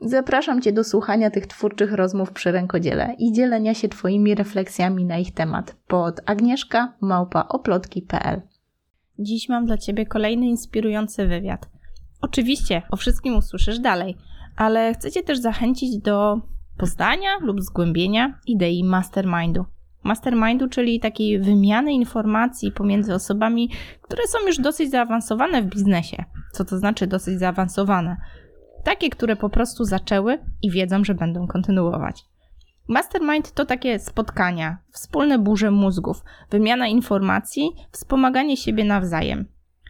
Zapraszam Cię do słuchania tych twórczych rozmów przy rękodziele i dzielenia się Twoimi refleksjami na ich temat pod agnieszka małpaoplotki.pl. Dziś mam dla Ciebie kolejny inspirujący wywiad. Oczywiście o wszystkim usłyszysz dalej, ale chcę Cię też zachęcić do poznania lub zgłębienia idei mastermindu. Mastermindu, czyli takiej wymiany informacji pomiędzy osobami, które są już dosyć zaawansowane w biznesie. Co to znaczy dosyć zaawansowane? Takie, które po prostu zaczęły i wiedzą, że będą kontynuować. Mastermind to takie spotkania, wspólne burze mózgów, wymiana informacji, wspomaganie siebie nawzajem.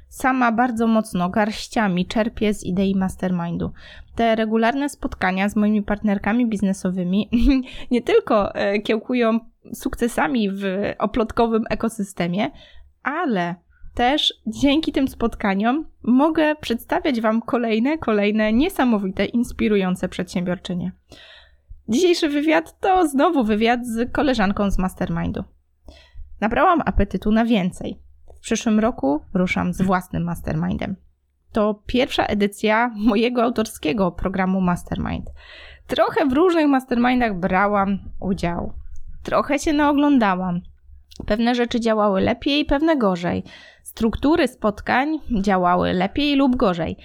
Sama bardzo mocno garściami czerpię z idei mastermindu. Te regularne spotkania z moimi partnerkami biznesowymi nie tylko e, kiełkują sukcesami w oplotkowym ekosystemie, ale też dzięki tym spotkaniom mogę przedstawiać Wam kolejne, kolejne niesamowite, inspirujące przedsiębiorczynie. Dzisiejszy wywiad to znowu wywiad z koleżanką z Mastermindu. Nabrałam apetytu na więcej. W przyszłym roku ruszam z własnym Mastermindem. To pierwsza edycja mojego autorskiego programu Mastermind. Trochę w różnych mastermindach brałam udział. Trochę się naoglądałam. Pewne rzeczy działały lepiej, pewne gorzej. Struktury spotkań działały lepiej lub gorzej.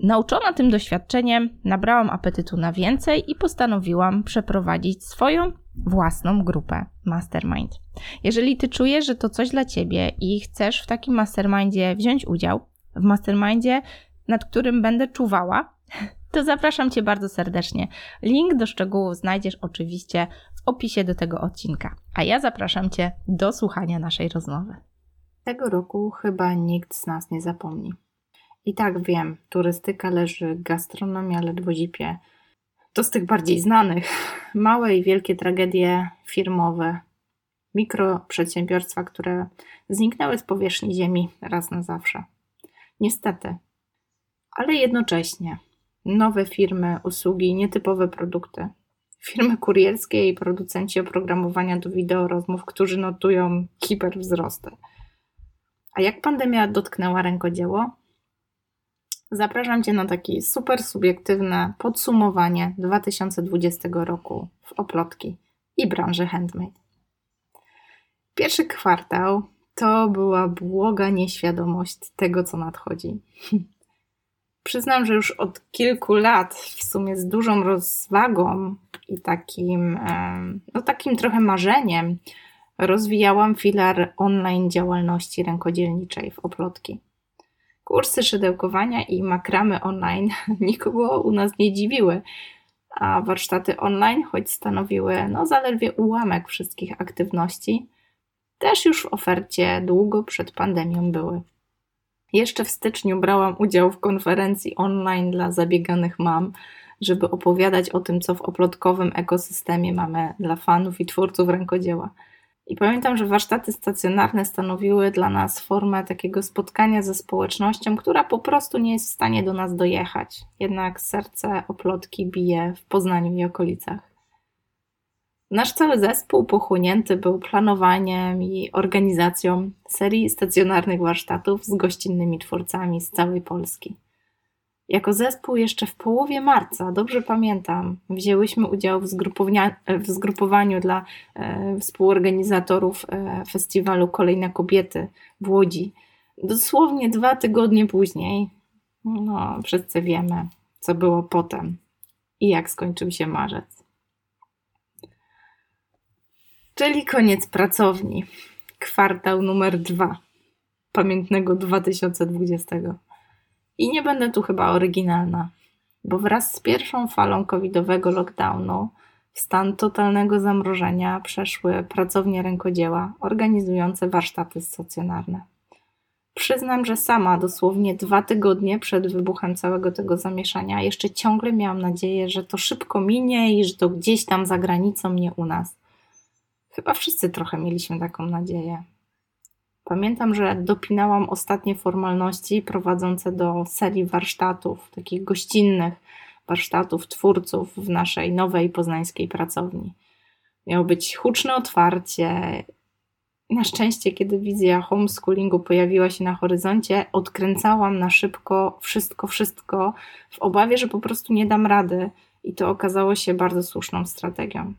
Nauczona tym doświadczeniem, nabrałam apetytu na więcej i postanowiłam przeprowadzić swoją własną grupę Mastermind. Jeżeli ty czujesz, że to coś dla ciebie i chcesz w takim mastermindzie wziąć udział, w mastermindzie, nad którym będę czuwała, to zapraszam cię bardzo serdecznie. Link do szczegółów znajdziesz oczywiście w opisie do tego odcinka. A ja zapraszam cię do słuchania naszej rozmowy. Tego roku chyba nikt z nas nie zapomni. I tak wiem, turystyka leży, gastronomia ledwo zipie. To z tych bardziej znanych. Małe i wielkie tragedie firmowe, mikroprzedsiębiorstwa, które zniknęły z powierzchni ziemi raz na zawsze. Niestety. Ale jednocześnie nowe firmy, usługi, nietypowe produkty. Firmy kurierskie i producenci oprogramowania do wideo rozmów, którzy notują hiperwzrosty. A jak pandemia dotknęła rękodzieło? Zapraszam Cię na takie super subiektywne podsumowanie 2020 roku w oplotki i branży handmade. Pierwszy kwartał to była błoga nieświadomość tego, co nadchodzi. Przyznam, że już od kilku lat, w sumie z dużą rozwagą i takim, no takim trochę marzeniem, rozwijałam filar online działalności rękodzielniczej w Oplotki. Kursy szydełkowania i makramy online nikogo u nas nie dziwiły, a warsztaty online, choć stanowiły no, zaledwie ułamek wszystkich aktywności, też już w ofercie długo przed pandemią były. Jeszcze w styczniu brałam udział w konferencji online dla zabieganych mam, żeby opowiadać o tym, co w oplotkowym ekosystemie mamy dla fanów i twórców rękodzieła. I pamiętam, że warsztaty stacjonarne stanowiły dla nas formę takiego spotkania ze społecznością, która po prostu nie jest w stanie do nas dojechać. Jednak serce oplotki bije w Poznaniu i okolicach. Nasz cały zespół pochłonięty był planowaniem i organizacją serii stacjonarnych warsztatów z gościnnymi twórcami z całej Polski. Jako zespół jeszcze w połowie marca, dobrze pamiętam, wzięłyśmy udział w, w zgrupowaniu dla e, współorganizatorów e, festiwalu Kolejne Kobiety w Łodzi. Dosłownie dwa tygodnie później, no wszyscy wiemy, co było potem i jak skończył się marzec. Czyli koniec pracowni. Kwartał numer dwa pamiętnego 2020. I nie będę tu chyba oryginalna, bo wraz z pierwszą falą covidowego lockdownu w stan totalnego zamrożenia przeszły pracownie rękodzieła organizujące warsztaty stacjonarne. Przyznam, że sama dosłownie dwa tygodnie przed wybuchem całego tego zamieszania jeszcze ciągle miałam nadzieję, że to szybko minie i że to gdzieś tam za granicą, nie u nas. Chyba wszyscy trochę mieliśmy taką nadzieję. Pamiętam, że dopinałam ostatnie formalności prowadzące do serii warsztatów, takich gościnnych warsztatów twórców w naszej nowej poznańskiej pracowni. Miało być huczne otwarcie. Na szczęście, kiedy wizja homeschoolingu pojawiła się na horyzoncie, odkręcałam na szybko wszystko, wszystko, w obawie, że po prostu nie dam rady, i to okazało się bardzo słuszną strategią.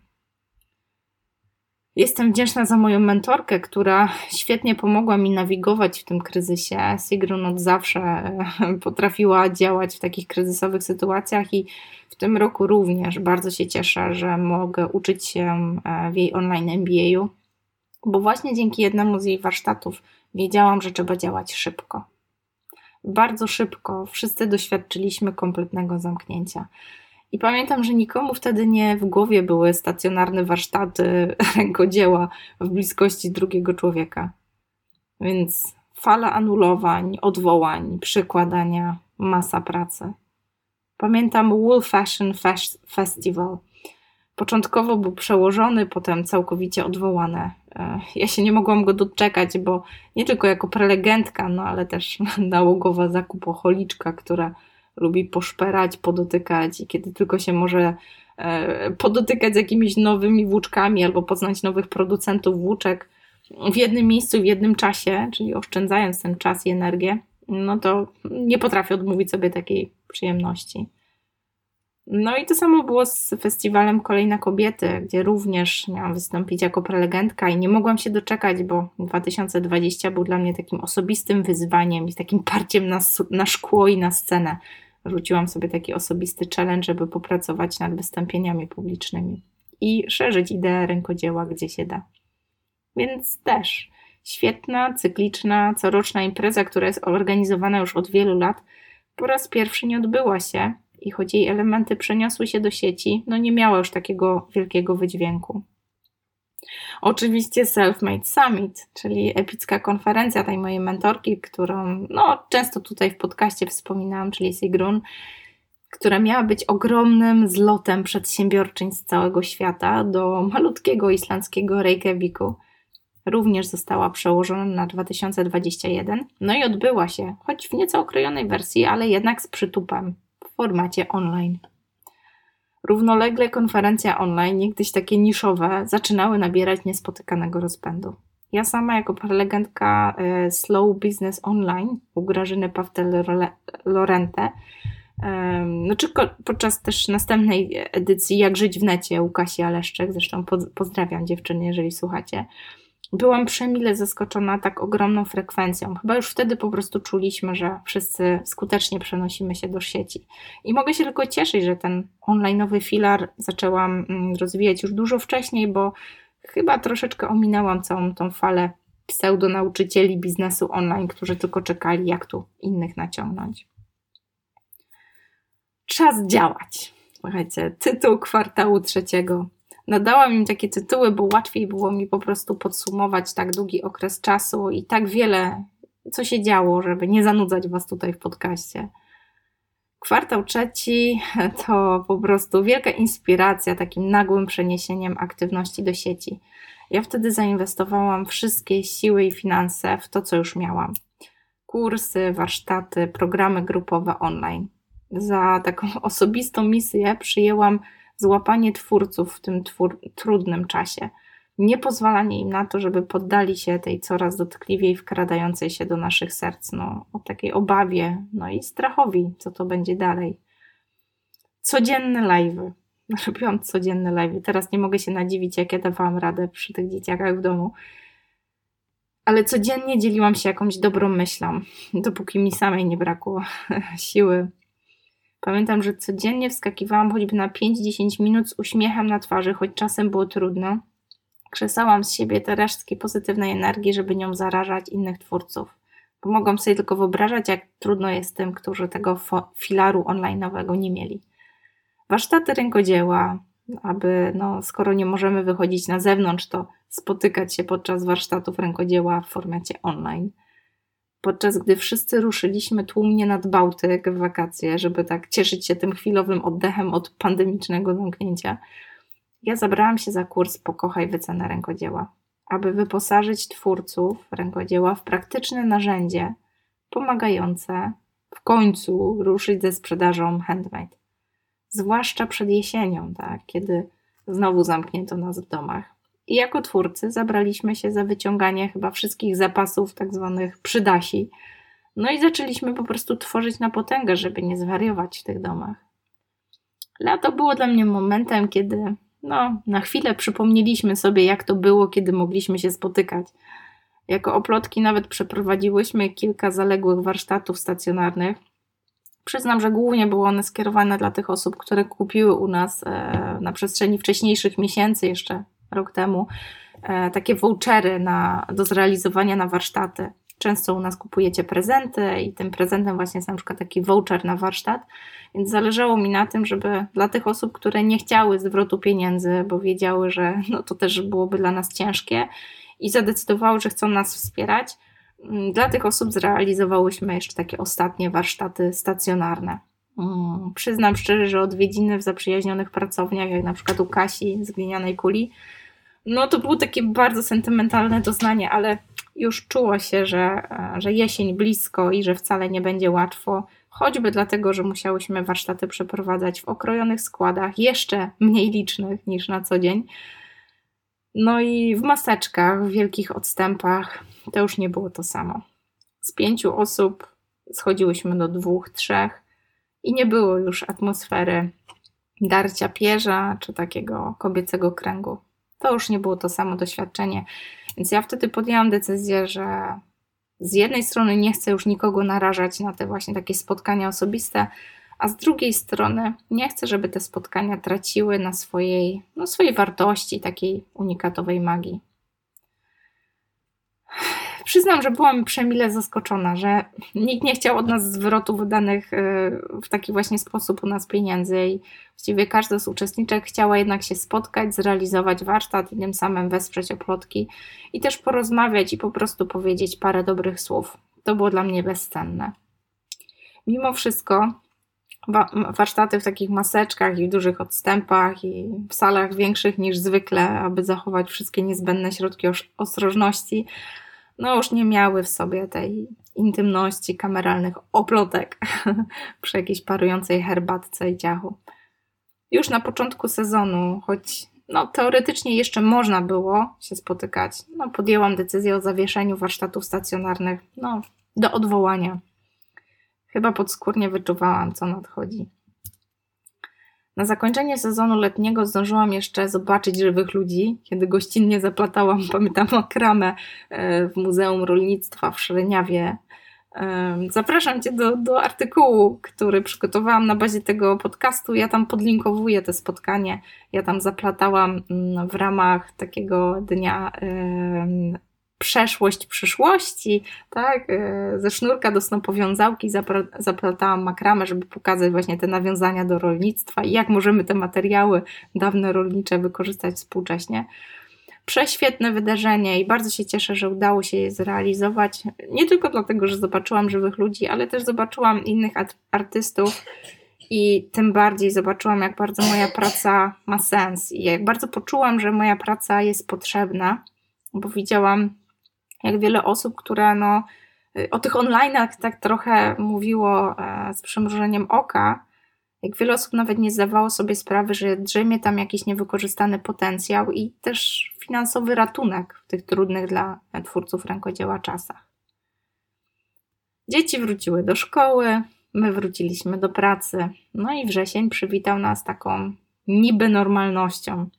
Jestem wdzięczna za moją mentorkę, która świetnie pomogła mi nawigować w tym kryzysie. Sigrun od zawsze potrafiła działać w takich kryzysowych sytuacjach i w tym roku również bardzo się cieszę, że mogę uczyć się e, w jej online MBA-u, bo właśnie dzięki jednemu z jej warsztatów wiedziałam, że trzeba działać szybko. Bardzo szybko wszyscy doświadczyliśmy kompletnego zamknięcia. I pamiętam, że nikomu wtedy nie w głowie były stacjonarne warsztaty rękodzieła w bliskości drugiego człowieka. Więc fala anulowań, odwołań, przykładania, masa pracy. Pamiętam Wool Fashion Festival. Początkowo był przełożony, potem całkowicie odwołany. E, ja się nie mogłam go doczekać, bo nie tylko jako prelegentka, no ale też nałogowa zakupocholiczka, która lubi poszperać, podotykać i kiedy tylko się może e, podotykać z jakimiś nowymi włóczkami albo poznać nowych producentów włóczek w jednym miejscu, w jednym czasie, czyli oszczędzając ten czas i energię, no to nie potrafię odmówić sobie takiej przyjemności. No i to samo było z festiwalem Kolejna Kobiety, gdzie również miałam wystąpić jako prelegentka i nie mogłam się doczekać, bo 2020 był dla mnie takim osobistym wyzwaniem i takim parciem na, na szkło i na scenę. Rzuciłam sobie taki osobisty challenge, żeby popracować nad wystąpieniami publicznymi i szerzyć ideę rękodzieła, gdzie się da. Więc też świetna, cykliczna, coroczna impreza, która jest organizowana już od wielu lat, po raz pierwszy nie odbyła się i choć jej elementy przeniosły się do sieci, no nie miała już takiego wielkiego wydźwięku. Oczywiście Self-Made Summit, czyli epicka konferencja tej mojej mentorki, którą no, często tutaj w podcaście wspominałam, czyli Sigrun, która miała być ogromnym zlotem przedsiębiorczyń z całego świata do malutkiego islandzkiego Reykjaviku. Również została przełożona na 2021, no i odbyła się, choć w nieco okrojonej wersji, ale jednak z przytupem w formacie online. Równolegle konferencje online, niegdyś takie niszowe, zaczynały nabierać niespotykanego rozpędu. Ja sama jako prelegentka e, Slow Business Online u Grażyny Pawtel-Lorente, no czy podczas też następnej edycji Jak żyć w necie u Kasi Aleszczek, zresztą pozdrawiam dziewczyny, jeżeli słuchacie, byłam przemile zaskoczona tak ogromną frekwencją. Chyba już wtedy po prostu czuliśmy, że wszyscy skutecznie przenosimy się do sieci. I mogę się tylko cieszyć, że ten onlineowy filar zaczęłam mm, rozwijać już dużo wcześniej, bo chyba troszeczkę ominęłam całą tą falę pseudonauczycieli biznesu online, którzy tylko czekali, jak tu innych naciągnąć. Czas działać. Słuchajcie, tytuł kwartału trzeciego nadałam im takie tytuły, bo łatwiej było mi po prostu podsumować tak długi okres czasu i tak wiele, co się działo, żeby nie zanudzać Was tutaj w podcaście. Kwartał trzeci to po prostu wielka inspiracja takim nagłym przeniesieniem aktywności do sieci. Ja wtedy zainwestowałam wszystkie siły i finanse w to, co już miałam. Kursy, warsztaty, programy grupowe online. Za taką osobistą misję przyjęłam złapanie twórców w tym twór, trudnym czasie, nie pozwalanie im na to, żeby poddali się tej coraz dotkliwiej wkradającej się do naszych serc, no, o takiej obawie, no i strachowi, co to będzie dalej. Codzienne live'y. Robiłam codzienne live'y. Teraz nie mogę się nadziwić, jak ja dawałam radę przy tych dzieciakach w domu. Ale codziennie dzieliłam się jakąś dobrą myślą, dopóki mi samej nie brakło siły Pamiętam, że codziennie wskakiwałam choćby na 5-10 minut z uśmiechem na twarzy, choć czasem było trudno. Krzesałam z siebie te resztki pozytywnej energii, żeby nią zarażać innych twórców. Bo mogłam sobie tylko wyobrażać, jak trudno jest tym, którzy tego filaru online'owego nie mieli. Warsztaty rękodzieła, aby, no, skoro nie możemy wychodzić na zewnątrz, to spotykać się podczas warsztatów rękodzieła w formacie online. Podczas gdy wszyscy ruszyliśmy tłumnie nad Bałtyk w wakacje, żeby tak cieszyć się tym chwilowym oddechem od pandemicznego zamknięcia, ja zabrałam się za kurs Pokochaj wycenę rękodzieła, aby wyposażyć twórców rękodzieła w praktyczne narzędzie pomagające w końcu ruszyć ze sprzedażą handmade. Zwłaszcza przed jesienią, tak, kiedy znowu zamknięto nas w domach. I jako twórcy zabraliśmy się za wyciąganie chyba wszystkich zapasów, tak zwanych przydasi. No i zaczęliśmy po prostu tworzyć na potęgę, żeby nie zwariować w tych domach. Lato było dla mnie momentem, kiedy no, na chwilę przypomnieliśmy sobie, jak to było, kiedy mogliśmy się spotykać. Jako oplotki nawet przeprowadziłyśmy kilka zaległych warsztatów stacjonarnych. Przyznam, że głównie były one skierowane dla tych osób, które kupiły u nas e, na przestrzeni wcześniejszych miesięcy, jeszcze rok temu, e, takie vouchery na, do zrealizowania na warsztaty. Często u nas kupujecie prezenty i tym prezentem właśnie jest na przykład taki voucher na warsztat, więc zależało mi na tym, żeby dla tych osób, które nie chciały zwrotu pieniędzy, bo wiedziały, że no to też byłoby dla nas ciężkie i zadecydowały, że chcą nas wspierać, mm, dla tych osób zrealizowałyśmy jeszcze takie ostatnie warsztaty stacjonarne. Hmm, przyznam szczerze, że odwiedziny w zaprzyjaźnionych pracowniach, jak na przykład u Kasi z Glinianej Kuli, no to było takie bardzo sentymentalne doznanie, ale już czuło się, że, e, że jesień blisko i że wcale nie będzie łatwo, choćby dlatego, że musiałyśmy warsztaty przeprowadzać w okrojonych składach, jeszcze mniej licznych niż na co dzień. No i w maseczkach, w wielkich odstępach to już nie było to samo. Z pięciu osób schodziłyśmy do dwóch, trzech i nie było już atmosfery darcia pierza czy takiego kobiecego kręgu to już nie było to samo doświadczenie. Więc ja wtedy podjęłam decyzję, że z jednej strony nie chcę już nikogo narażać na te właśnie takie spotkania osobiste, a z drugiej strony nie chcę, żeby te spotkania traciły na swojej, no, swojej wartości, takiej unikatowej magii przyznam, że byłam przemile zaskoczona, że nikt nie chciał od nas zwrotu wydanych y, w taki właśnie sposób u nas pieniędzy i właściwie każda z uczestniczek chciała jednak się spotkać, zrealizować warsztat i tym samym wesprzeć oplotki i też porozmawiać i po prostu powiedzieć parę dobrych słów. To było dla mnie bezcenne. Mimo wszystko warsztaty w takich maseczkach i w dużych odstępach i w salach większych niż zwykle, aby zachować wszystkie niezbędne środki ostrożności, no już nie miały w sobie tej intymności kameralnych oplotek przy jakiejś parującej herbatce i ciachu. Już na początku sezonu, choć no, teoretycznie jeszcze można było się spotykać, no, podjęłam decyzję o zawieszeniu warsztatów stacjonarnych no, do odwołania. Chyba podskórnie wyczuwałam, co nadchodzi. Na zakończenie sezonu letniego zdążyłam jeszcze zobaczyć żywych ludzi, kiedy gościnnie zaplatałam, pamiętam, makramę e, w Muzeum Rolnictwa w Szreniawie. E, zapraszam Cię do, do artykułu, który przygotowałam na bazie tego podcastu. Ja tam podlinkowuję te spotkanie. Ja tam zaplatałam mm, w ramach takiego dnia przeszłość przyszłości, tak? E, ze sznurka do snopowiązałki zaplatałam makramę, żeby pokazać właśnie te nawiązania do rolnictwa i jak możemy te materiały dawne rolnicze wykorzystać współcześnie. Prześwietne wydarzenie i bardzo się cieszę, że udało się je zrealizować. Nie tylko dlatego, że zobaczyłam żywych ludzi, ale też zobaczyłam innych artystów i tym bardziej zobaczyłam, jak bardzo moja praca ma sens i jak bardzo poczułam, że moja praca jest potrzebna, bo widziałam jak wiele osób, które no, o tych online'ach tak trochę mówiło e, z przymrużeniem oka, jak wiele osób nawet nie zdawało sobie sprawy, że drzemie tam jakiś niewykorzystany potencjał i też finansowy ratunek w tych trudnych dla twórców rękodzieła czasach. Dzieci wróciły do szkoły, my wróciliśmy do pracy, no i wrzesień przywitał nas taką niby normalnością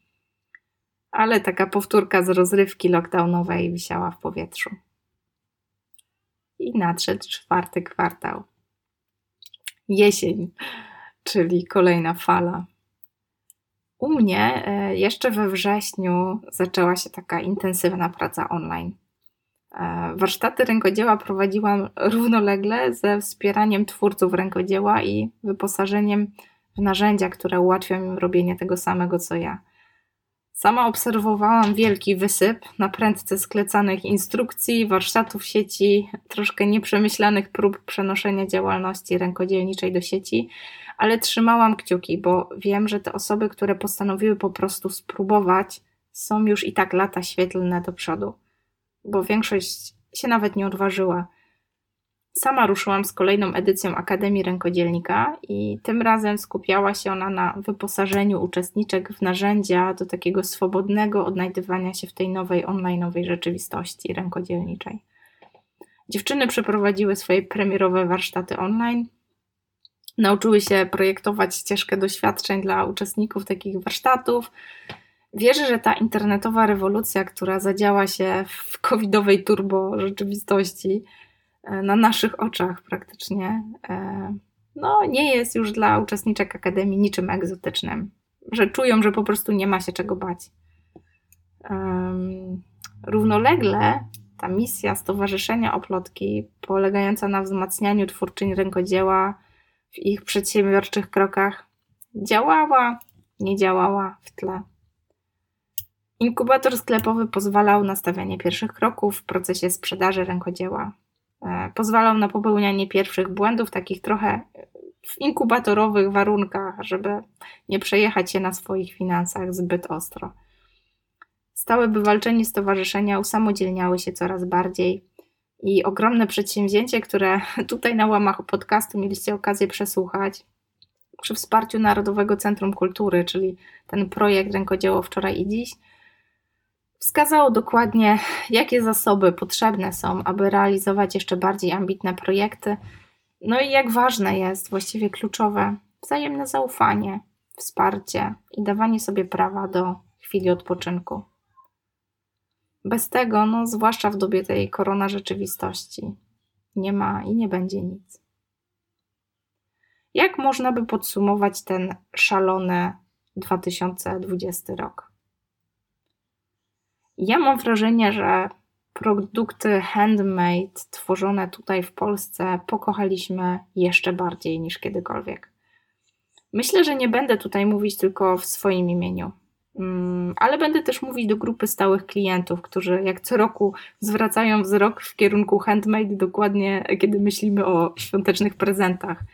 ale taka powtórka z rozrywki lockdownowej wisiała w powietrzu. I nadszedł czwarty kwartał. Jesień, czyli kolejna fala. U mnie e, jeszcze we wrześniu zaczęła się taka intensywna praca online. E, warsztaty rękodzieła prowadziłam równolegle ze wspieraniem twórców rękodzieła i wyposażeniem w narzędzia, które ułatwią im robienie tego samego co ja Sama obserwowałam wielki wysyp na prędce sklecanych instrukcji, warsztatów sieci, troszkę nieprzemyślanych prób przenoszenia działalności rękodzielniczej do sieci, ale trzymałam kciuki, bo wiem, że te osoby, które postanowiły po prostu spróbować, są już i tak lata świetlne do przodu, bo większość się nawet nie odważyła. Sama ruszyłam z kolejną edycją Akademii Rękodzielnika i tym razem skupiała się ona na wyposażeniu uczestniczek w narzędzia do takiego swobodnego odnajdywania się w tej nowej online'owej rzeczywistości rękodzielniczej. Dziewczyny przeprowadziły swoje premierowe warsztaty online, nauczyły się projektować ścieżkę doświadczeń dla uczestników takich warsztatów. Wierzę, że ta internetowa rewolucja, która zadziała się w covidowej turbo rzeczywistości, na naszych oczach praktycznie, e, no nie jest już dla uczestniczek Akademii niczym egzotycznym, że czują, że po prostu nie ma się czego bać. Równolegle ta misja Stowarzyszenia Oplotki, polegająca na wzmacnianiu twórczyń rękodzieła w ich przedsiębiorczych krokach, działała, nie działała w tle. Inkubator sklepowy pozwalał na stawianie pierwszych kroków w procesie sprzedaży rękodzieła. E, pozwalał na popełnianie pierwszych błędów, takich trochę w inkubatorowych warunkach, żeby nie przejechać się na swoich finansach zbyt ostro. Stałe wywalczenie stowarzyszenia usamodzielniały się coraz bardziej i ogromne przedsięwzięcie, które tutaj na łamach podcastu mieliście okazję przesłuchać, przy wsparciu Narodowego Centrum Kultury, czyli ten projekt Rękodzieło Wczoraj i Dziś – wskazało dokładnie, jakie zasoby potrzebne są, aby realizować jeszcze bardziej ambitne projekty, no i jak ważne jest, właściwie kluczowe, wzajemne zaufanie, wsparcie i dawanie sobie prawa do chwili odpoczynku. Bez tego, no, zwłaszcza w dobie tej korona rzeczywistości, nie ma i nie będzie nic. Jak można by podsumować ten szalony 2020 rok? Ja mam wrażenie, że produkty handmade tworzone tutaj w Polsce pokochaliśmy jeszcze bardziej niż kiedykolwiek. Myślę, że nie będę tutaj mówić tylko w swoim imieniu, mm, ale będę też mówić do grupy stałych klientów, którzy jak co roku zwracają wzrok w kierunku handmade, dokładnie kiedy myślimy o świątecznych prezentach.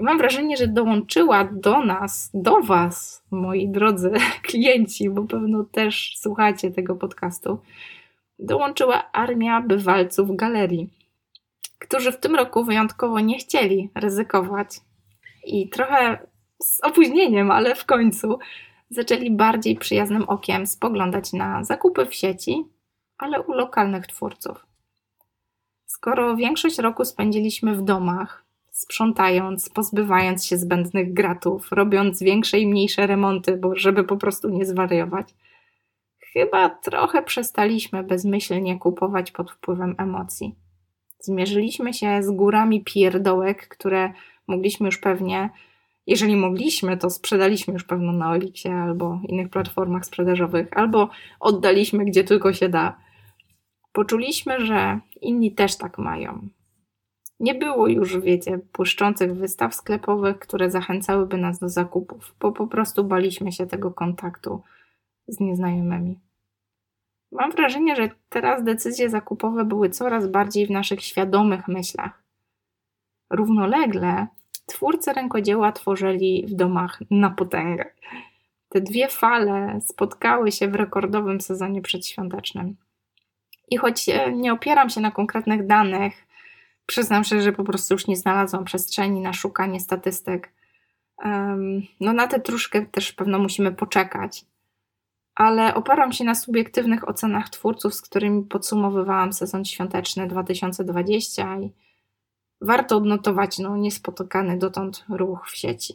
I mam wrażenie, że dołączyła do nas, do Was, moi drodzy klienci, bo pewno też słuchacie tego podcastu, dołączyła armia bywalców galerii, którzy w tym roku wyjątkowo nie chcieli ryzykować i trochę z opóźnieniem, ale w końcu zaczęli bardziej przyjaznym okiem spoglądać na zakupy w sieci, ale u lokalnych twórców. Skoro większość roku spędziliśmy w domach, sprzątając, pozbywając się zbędnych gratów, robiąc większe i mniejsze remonty, bo żeby po prostu nie zwariować. Chyba trochę przestaliśmy bezmyślnie kupować pod wpływem emocji. Zmierzyliśmy się z górami pierdołek, które mogliśmy już pewnie, jeżeli mogliśmy, to sprzedaliśmy już pewno na Oliksie albo innych platformach sprzedażowych, albo oddaliśmy gdzie tylko się da. Poczuliśmy, że inni też tak mają, nie było już, wiecie, błyszczących wystaw sklepowych, które zachęcałyby nas do zakupów, bo po prostu baliśmy się tego kontaktu z nieznajomymi. Mam wrażenie, że teraz decyzje zakupowe były coraz bardziej w naszych świadomych myślach. Równolegle twórcy rękodzieła tworzyli w domach na potęgę. Te dwie fale spotkały się w rekordowym sezonie przedświątecznym. I choć nie opieram się na konkretnych danych, Przyznam szczerze, że po prostu już nie znalazłam przestrzeni na szukanie statystyk. No na te troszkę też pewno musimy poczekać. Ale oparam się na subiektywnych ocenach twórców, z którymi podsumowywałam sezon świąteczny 2020 i warto odnotować no, niespotykany dotąd ruch w sieci.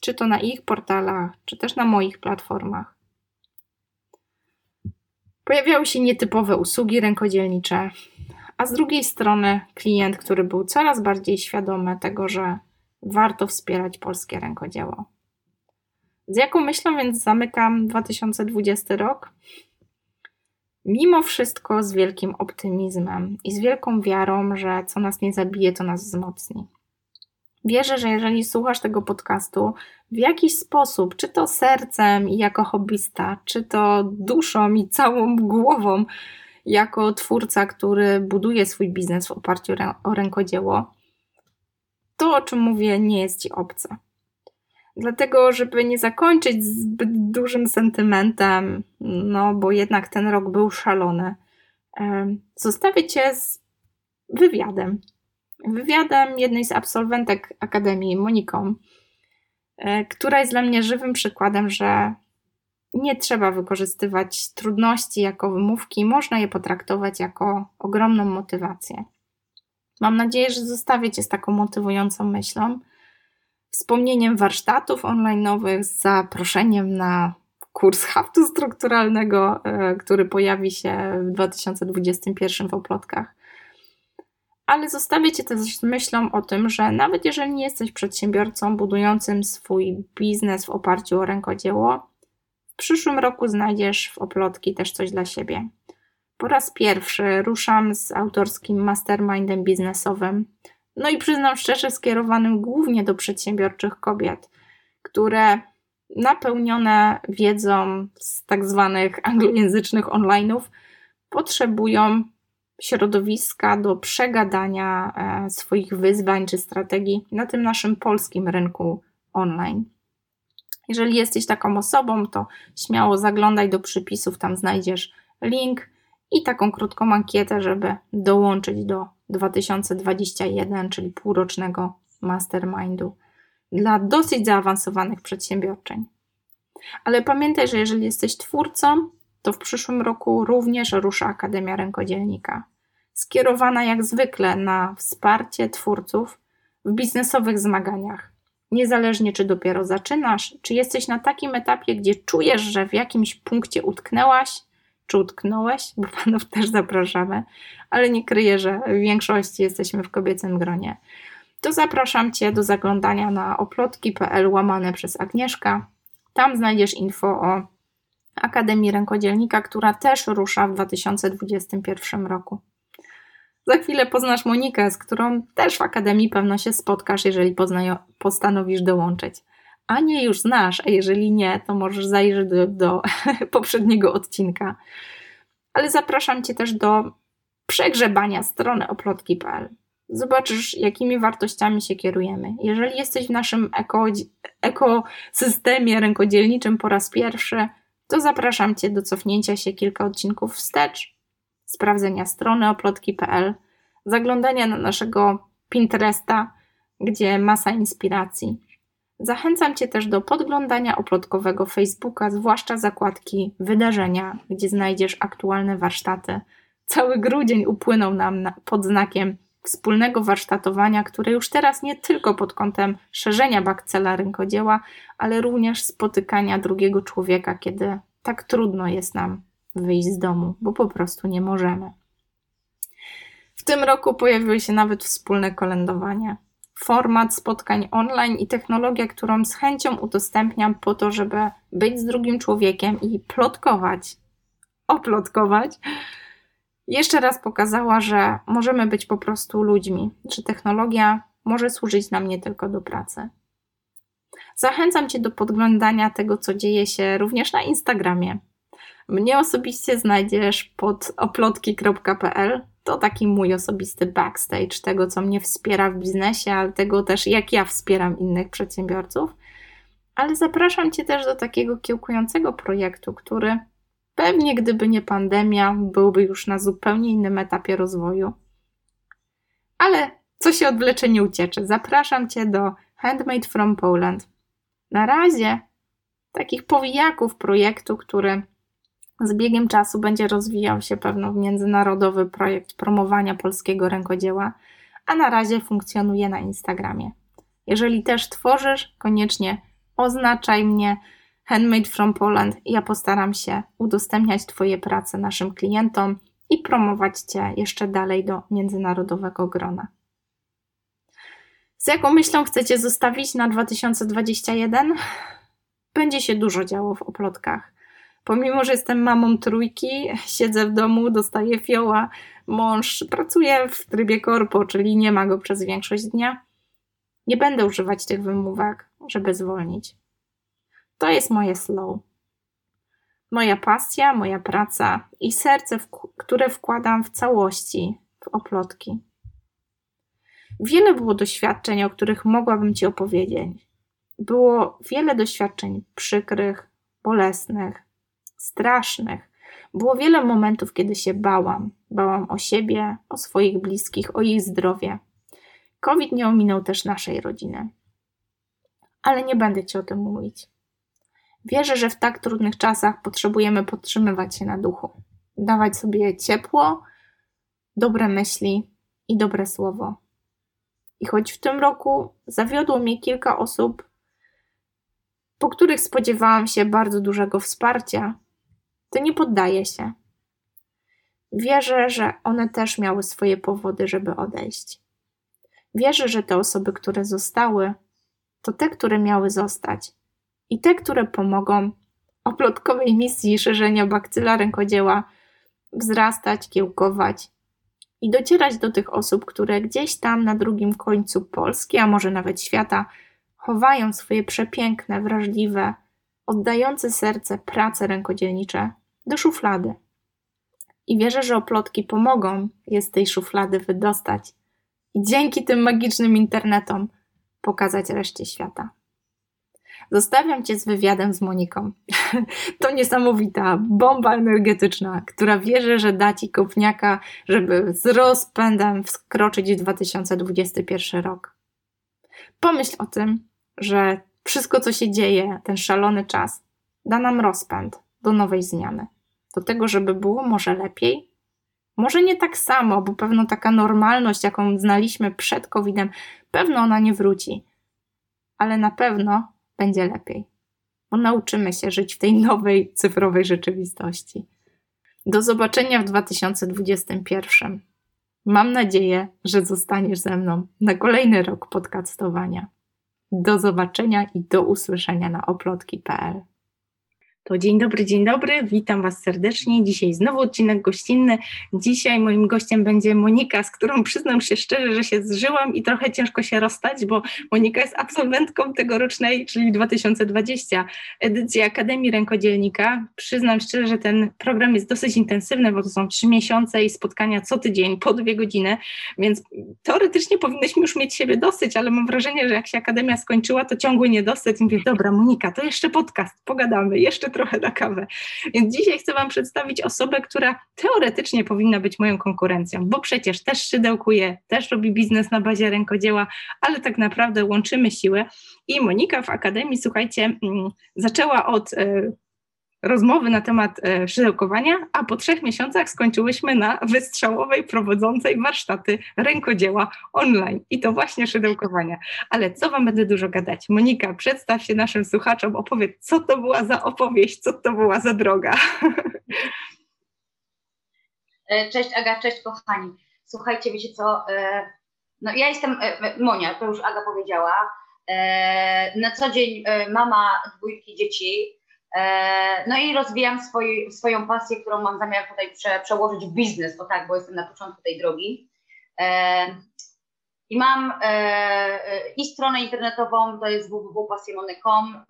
Czy to na ich portalach, czy też na moich platformach. Pojawiały się nietypowe usługi rękodzielnicze, a z drugiej strony klient, który był coraz bardziej świadomy tego, że warto wspierać polskie rękodzieło. Z jaką myślą więc zamykam 2020 rok? Mimo wszystko z wielkim optymizmem i z wielką wiarą, że co nas nie zabije, to nas wzmocni. Wierzę, że jeżeli słuchasz tego podcastu w jakiś sposób, czy to sercem i jako hobbysta, czy to duszą i całą głową, jako twórca, który buduje swój biznes w oparciu o rękodzieło, to o czym mówię nie jest ci obce. Dlatego, żeby nie zakończyć zbyt dużym sentymentem, no bo jednak ten rok był szalony, zostawię cię z wywiadem. Wywiadem jednej z absolwentek Akademii, Moniką, e, która jest dla mnie żywym przykładem, że nie trzeba wykorzystywać trudności jako wymówki, można je potraktować jako ogromną motywację. Mam nadzieję, że zostawię Cię z taką motywującą myślą, wspomnieniem warsztatów online'owych, zaproszeniem na kurs haftu strukturalnego, e, który pojawi się w 2021 w Oplotkach. Ale zostawię Cię też z myślą o tym, że nawet jeżeli nie jesteś przedsiębiorcą budującym swój biznes w oparciu o rękodzieło, w przyszłym roku znajdziesz w Oplotki też coś dla siebie. Po raz pierwszy ruszam z autorskim mastermindem biznesowym, no i przyznam szczerze, skierowanym głównie do przedsiębiorczych kobiet, które napełnione wiedzą z tak zwanych anglojęzycznych online'ów potrzebują środowiska do przegadania e, swoich wyzwań czy strategii na tym naszym polskim rynku online. Jeżeli jesteś taką osobą, to śmiało zaglądaj do przypisów, tam znajdziesz link i taką krótką ankietę, żeby dołączyć do 2021, czyli półrocznego mastermindu dla dosyć zaawansowanych przedsiębiorczeń. Ale pamiętaj, że jeżeli jesteś twórcą, to w przyszłym roku również rusza Akademia Rękodzielnika, skierowana jak zwykle na wsparcie twórców w biznesowych zmaganiach. Niezależnie czy dopiero zaczynasz, czy jesteś na takim etapie, gdzie czujesz, że w jakimś punkcie utknęłaś, czy utknąłeś, bo panów też zapraszamy, ale nie kryję, że w większości jesteśmy w kobiecym gronie. To zapraszam Cię do zaglądania na oplotki.pl łamane przez Agnieszka. Tam znajdziesz info o Akademii Rękodzielnika, która też rusza w 2021 roku. Za chwilę poznasz Monikę, z którą też w Akademii pewno się spotkasz, jeżeli postanowisz dołączyć. A nie już znasz, a jeżeli nie, to możesz zajrzeć do, do poprzedniego odcinka. Ale zapraszam Cię też do przegrzebania strony oplotki.pl. Zobaczysz, jakimi wartościami się kierujemy. Jeżeli jesteś w naszym eko, ekosystemie rękodzielniczym po raz pierwszy, to zapraszam Cię do cofnięcia się kilka odcinków wstecz, sprawdzenia strony oplotki.pl, zaglądania na naszego Pinteresta, gdzie masa inspiracji. Zachęcam Cię też do podglądania oplotkowego Facebooka, zwłaszcza zakładki wydarzenia, gdzie znajdziesz aktualne warsztaty. Cały grudzień upłynął nam na, pod znakiem wspólnego warsztatowania, które już teraz nie tylko pod kątem szerzenia bakcela rynkodzieła, ale również spotykania drugiego człowieka, kiedy tak trudno jest nam wyjść z domu, bo po prostu nie możemy. W tym roku pojawiły się nawet wspólne kolędowanie. Format spotkań online i technologia, którą z chęcią udostępniam po to, żeby być z drugim człowiekiem i plotkować, oplotkować, jeszcze raz pokazała, że możemy być po prostu ludźmi, że technologia może służyć nam nie tylko do pracy. Zachęcam Cię do podglądania tego, co dzieje się również na Instagramie. Mnie osobiście znajdziesz pod oplotki.pl. To taki mój osobisty backstage tego, co mnie wspiera w biznesie, ale tego też, jak ja wspieram innych przedsiębiorców. Ale zapraszam Cię też do takiego kiełkującego projektu, który pewnie gdyby nie pandemia, byłby już na zupełnie innym etapie rozwoju. Ale co się odwlecze, nie ucieczy. Zapraszam Cię do Handmade from Poland. Na razie takich powijaków projektu, który z biegiem czasu będzie rozwijał się pewno międzynarodowy projekt promowania polskiego rękodzieła, a na razie funkcjonuje na Instagramie. Jeżeli też tworzysz, koniecznie oznaczaj mnie Handmade from Poland. Ja postaram się udostępniać Twoje prace naszym klientom i promować Cię jeszcze dalej do międzynarodowego grona. Z jaką myślą chcecie zostawić na 2021? Będzie się dużo działo w oplotkach. Pomimo, że jestem mamą trójki, siedzę w domu, dostaję fioła, mąż pracuje w trybie korpo, czyli nie ma go przez większość dnia, Nie będę używać tych wymówek, żeby zwolnić. To jest moje slow. Moja pasja, moja praca i serce, które wkładam w całości w oplotki. Wiele było doświadczeń, o których mogłabym Ci opowiedzieć. Było wiele doświadczeń przykrych, bolesnych, strasznych. Było wiele momentów, kiedy się bałam. Bałam o siebie, o swoich bliskich, o ich zdrowie. COVID nie ominął też naszej rodziny. Ale nie będę Ci o tym mówić. Wierzę, że w tak trudnych czasach potrzebujemy podtrzymywać się na duchu, dawać sobie ciepło, dobre myśli i dobre słowo. I choć w tym roku zawiodło mnie kilka osób, po których spodziewałam się bardzo dużego wsparcia, to nie poddaję się. Wierzę, że one też miały swoje powody, żeby odejść. Wierzę, że te osoby, które zostały, to te, które miały zostać i te, które pomogą oplotkowej misji szerzenia bakcyla rękodzieła wzrastać, kiełkować i docierać do tych osób, które gdzieś tam na drugim końcu Polski, a może nawet świata, chowają swoje przepiękne, wrażliwe, oddające serce prace rękodzielnicze do szuflady. I wierzę, że oplotki pomogą je z tej szuflady wydostać i dzięki tym magicznym internetom pokazać reszcie świata. Zostawiam Cię z wywiadem z Moniką. To niesamowita bomba energetyczna, która wierzy, że da Ci kopniaka, żeby z rozpędem wkroczyć w 2021 rok. Pomyśl o tym, że wszystko, co się dzieje, ten szalony czas, da nam rozpęd do nowej zmiany. Do tego, żeby było może lepiej, może nie tak samo, bo pewno taka normalność, jaką znaliśmy przed COVID-em, pewno ona nie wróci, ale na pewno będzie lepiej, bo nauczymy się żyć w tej nowej cyfrowej rzeczywistości. Do zobaczenia w 2021. Mam nadzieję, że zostaniesz ze mną na kolejny rok podcastowania. Do zobaczenia i do usłyszenia na oplotki.pl. To dzień dobry, dzień dobry, witam Was serdecznie. Dzisiaj znowu odcinek gościnny. Dzisiaj moim gościem będzie Monika, z którą przyznam się szczerze, że się zżyłam i trochę ciężko się rozstać, bo Monika jest absolwentką tegorocznej, czyli 2020 edycji Akademii Rękodzielnika. Przyznam szczerze, że ten program jest dosyć intensywny, bo to są trzy miesiące i spotkania co tydzień po dwie godziny, więc teoretycznie powinnyśmy już mieć siebie dosyć, ale mam wrażenie, że jak się Akademia skończyła, to ciągły niedosyt. I mówię, dobra Monika, to jeszcze podcast, pogadamy, jeszcze trochę na kawę. Więc dzisiaj chcę Wam przedstawić osobę, która teoretycznie powinna być moją konkurencją, bo przecież też szydełkuje, też robi biznes na bazie rękodzieła, ale tak naprawdę łączymy siły. I Monika w Akademii, słuchajcie, mm, zaczęła od e, rozmowy na temat e, szydełkowania, a po trzech miesiącach skończyłyśmy na wystrzałowej prowadzącej warsztaty rękodzieła online i to właśnie szydełkowania. Ale co Wam będę dużo gadać? Monika, przedstaw się naszym słuchaczom, opowiedz, co to była za opowieść, co to była za droga. E, cześć Aga, cześć kochani. Słuchajcie, wiecie co, e, no ja jestem Monia, to już Aga powiedziała. Na co dzień mama dwójki dzieci, no i rozwijam swój, swoją pasję, którą mam zamiar tutaj prze, przełożyć w biznes, bo tak, bo jestem na początku tej drogi. E, I mam e, i stronę internetową, to jest www.pasjemony.com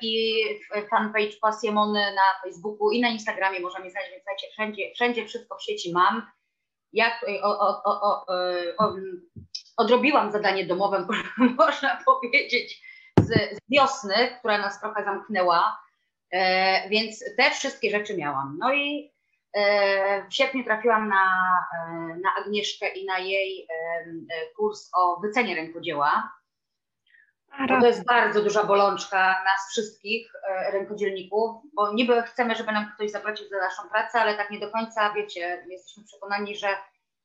i fanpage Pasjemony na Facebooku i na Instagramie można mnie znaleźć, więc wszędzie, wszędzie wszystko w sieci mam. Jak o, o, o, odrobiłam zadanie domowe, można powiedzieć, z, z wiosny, która nas trochę zamknęła E, więc te wszystkie rzeczy miałam. No i e, w sierpniu trafiłam na, e, na Agnieszkę i na jej kurs o wycenie rękodzieła. To jest bardzo duża bolączka nas wszystkich rękodzielników, bo niby chcemy, żeby nam ktoś zapłacił za naszą pracę, ale tak nie do końca, wiecie, jesteśmy przekonani, że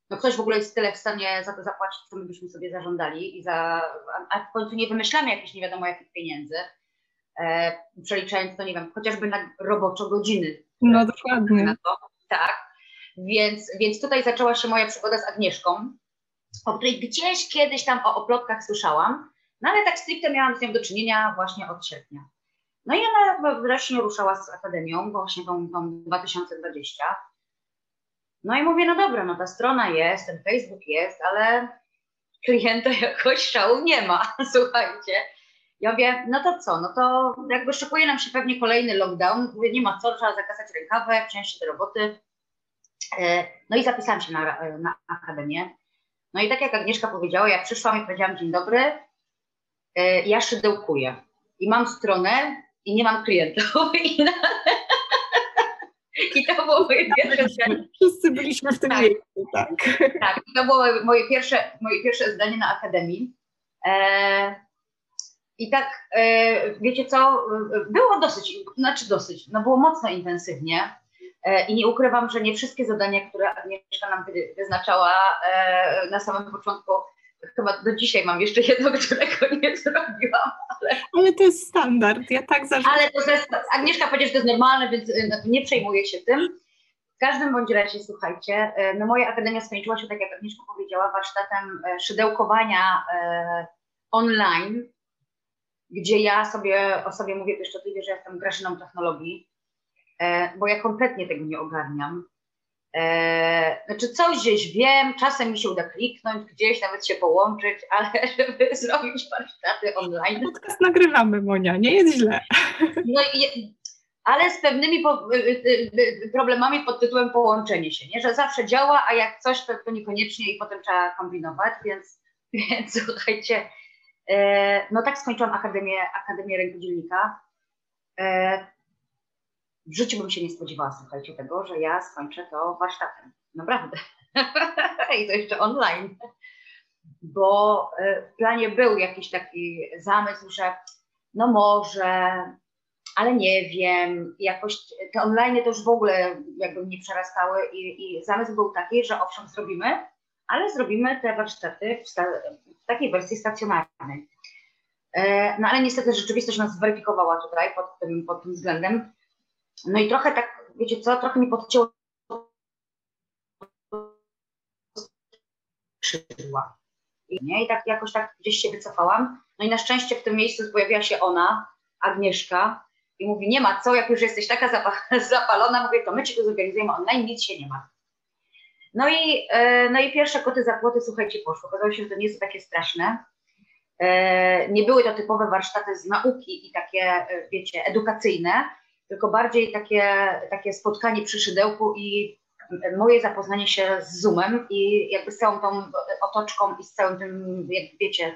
no ktoś w ogóle jest tyle w stanie za to zapłacić, co my byśmy sobie zażądali i za, a w końcu nie wymyślamy jakichś nie wiadomo jakich pieniędzy e, przeliczając to, nie wiem, chociażby na roboczo godziny. No dokładnie. Tak, więc, więc tutaj zaczęła się moja przygoda z Agnieszką, o której gdzieś kiedyś tam o oplotkach słyszałam, no ale tak stricte miałam z nią do czynienia właśnie od sierpnia. No i ona wreszcie ruszała z Akademią, właśnie tą, tą 2020. No i mówię, no dobra, no ta strona jest, ten Facebook jest, ale klienta jakoś szału nie ma, słuchajcie. Ja mówię, no to co, no to jakby szykuje nam się pewnie kolejny lockdown, mówię, nie ma co, trzeba zakasać rękawę, wziąć się do roboty. E, no i zapisałam się na, na akademię. No i tak jak Agnieszka powiedziała, ja przyszłam i powiedziałam, dzień dobry, e, ja szydełkuję i mam stronę i nie mam klientów. I to było moje pierwsze zdanie. Wszyscy byliśmy w tym tak. miejscu, tak. Tak, to było moje pierwsze, moje pierwsze zdanie na Akademii. E, I tak, e, wiecie co, było dosyć, znaczy dosyć, no było mocno intensywnie. E, I nie ukrywam, że nie wszystkie zadania, które Agnieszka nam wyznaczała e, na samym początku, chyba do dzisiaj mam jeszcze jedno, którego nie zrobiłam. Ale, ale to jest standard, ja tak zarzucam. Ale to jest, Agnieszka powiedziała, że to jest normalne, więc e, nie przejmuję się tym. W każdym bądź razie, słuchajcie, no moja akademia skończyła się, tak jak Agnieszka powiedziała, warsztatem szydełkowania online, gdzie ja sobie o sobie mówię pieszczotliwie, że jestem Graszyną technologii, E, bo ja kompletnie tego nie ogarniam. E, znaczy coś gdzieś wiem, czasem mi się uda kliknąć, gdzieś nawet się połączyć, ale żeby zrobić warsztaty online. Podcast nagrywamy, Monia, nie jest źle. No, ale z pewnymi y, y, y, problemami pod tytułem połączenie się, nie? że zawsze działa, a jak coś, to, to niekoniecznie i potem trzeba kombinować, więc, więc słuchajcie, no tak skończyłam Akademię, Akademię Rękodzielnika w życiu bym się nie spodziewała, słuchajcie, tego, że ja skończę to warsztatem. Naprawdę. I to jeszcze online. Bo e, w planie był jakiś taki zamysł, że no może, ale nie wiem, jakoś te online to już w ogóle jakby mnie przerastały i, i zamysł był taki, że owszem zrobimy, ale zrobimy te warsztaty w, w takiej wersji stacjonarnej. E, no ale niestety rzeczywistość nas zweryfikowała tutaj pod tym, pod tym względem, no i trochę tak, wiecie co, trochę mi podcięło skrzydła. I tak jakoś tak gdzieś się wycofałam. No i na szczęście w tym miejscu pojawiła się ona, Agnieszka, i mówi, nie ma co, jak już jesteś taka zapalona, mówię, to my ci to zorganizujemy online, nic się nie ma. No i, e, no i pierwsze koty za płoty, słuchajcie, poszło. Okazało się, że to nie jest takie straszne. E, nie były to typowe warsztaty z nauki i takie, e, wiecie, edukacyjne, tylko bardziej takie, takie spotkanie przy szydełku i moje zapoznanie się z Zoomem i jakby z całą tą otoczką i z całym tym, jak wiecie,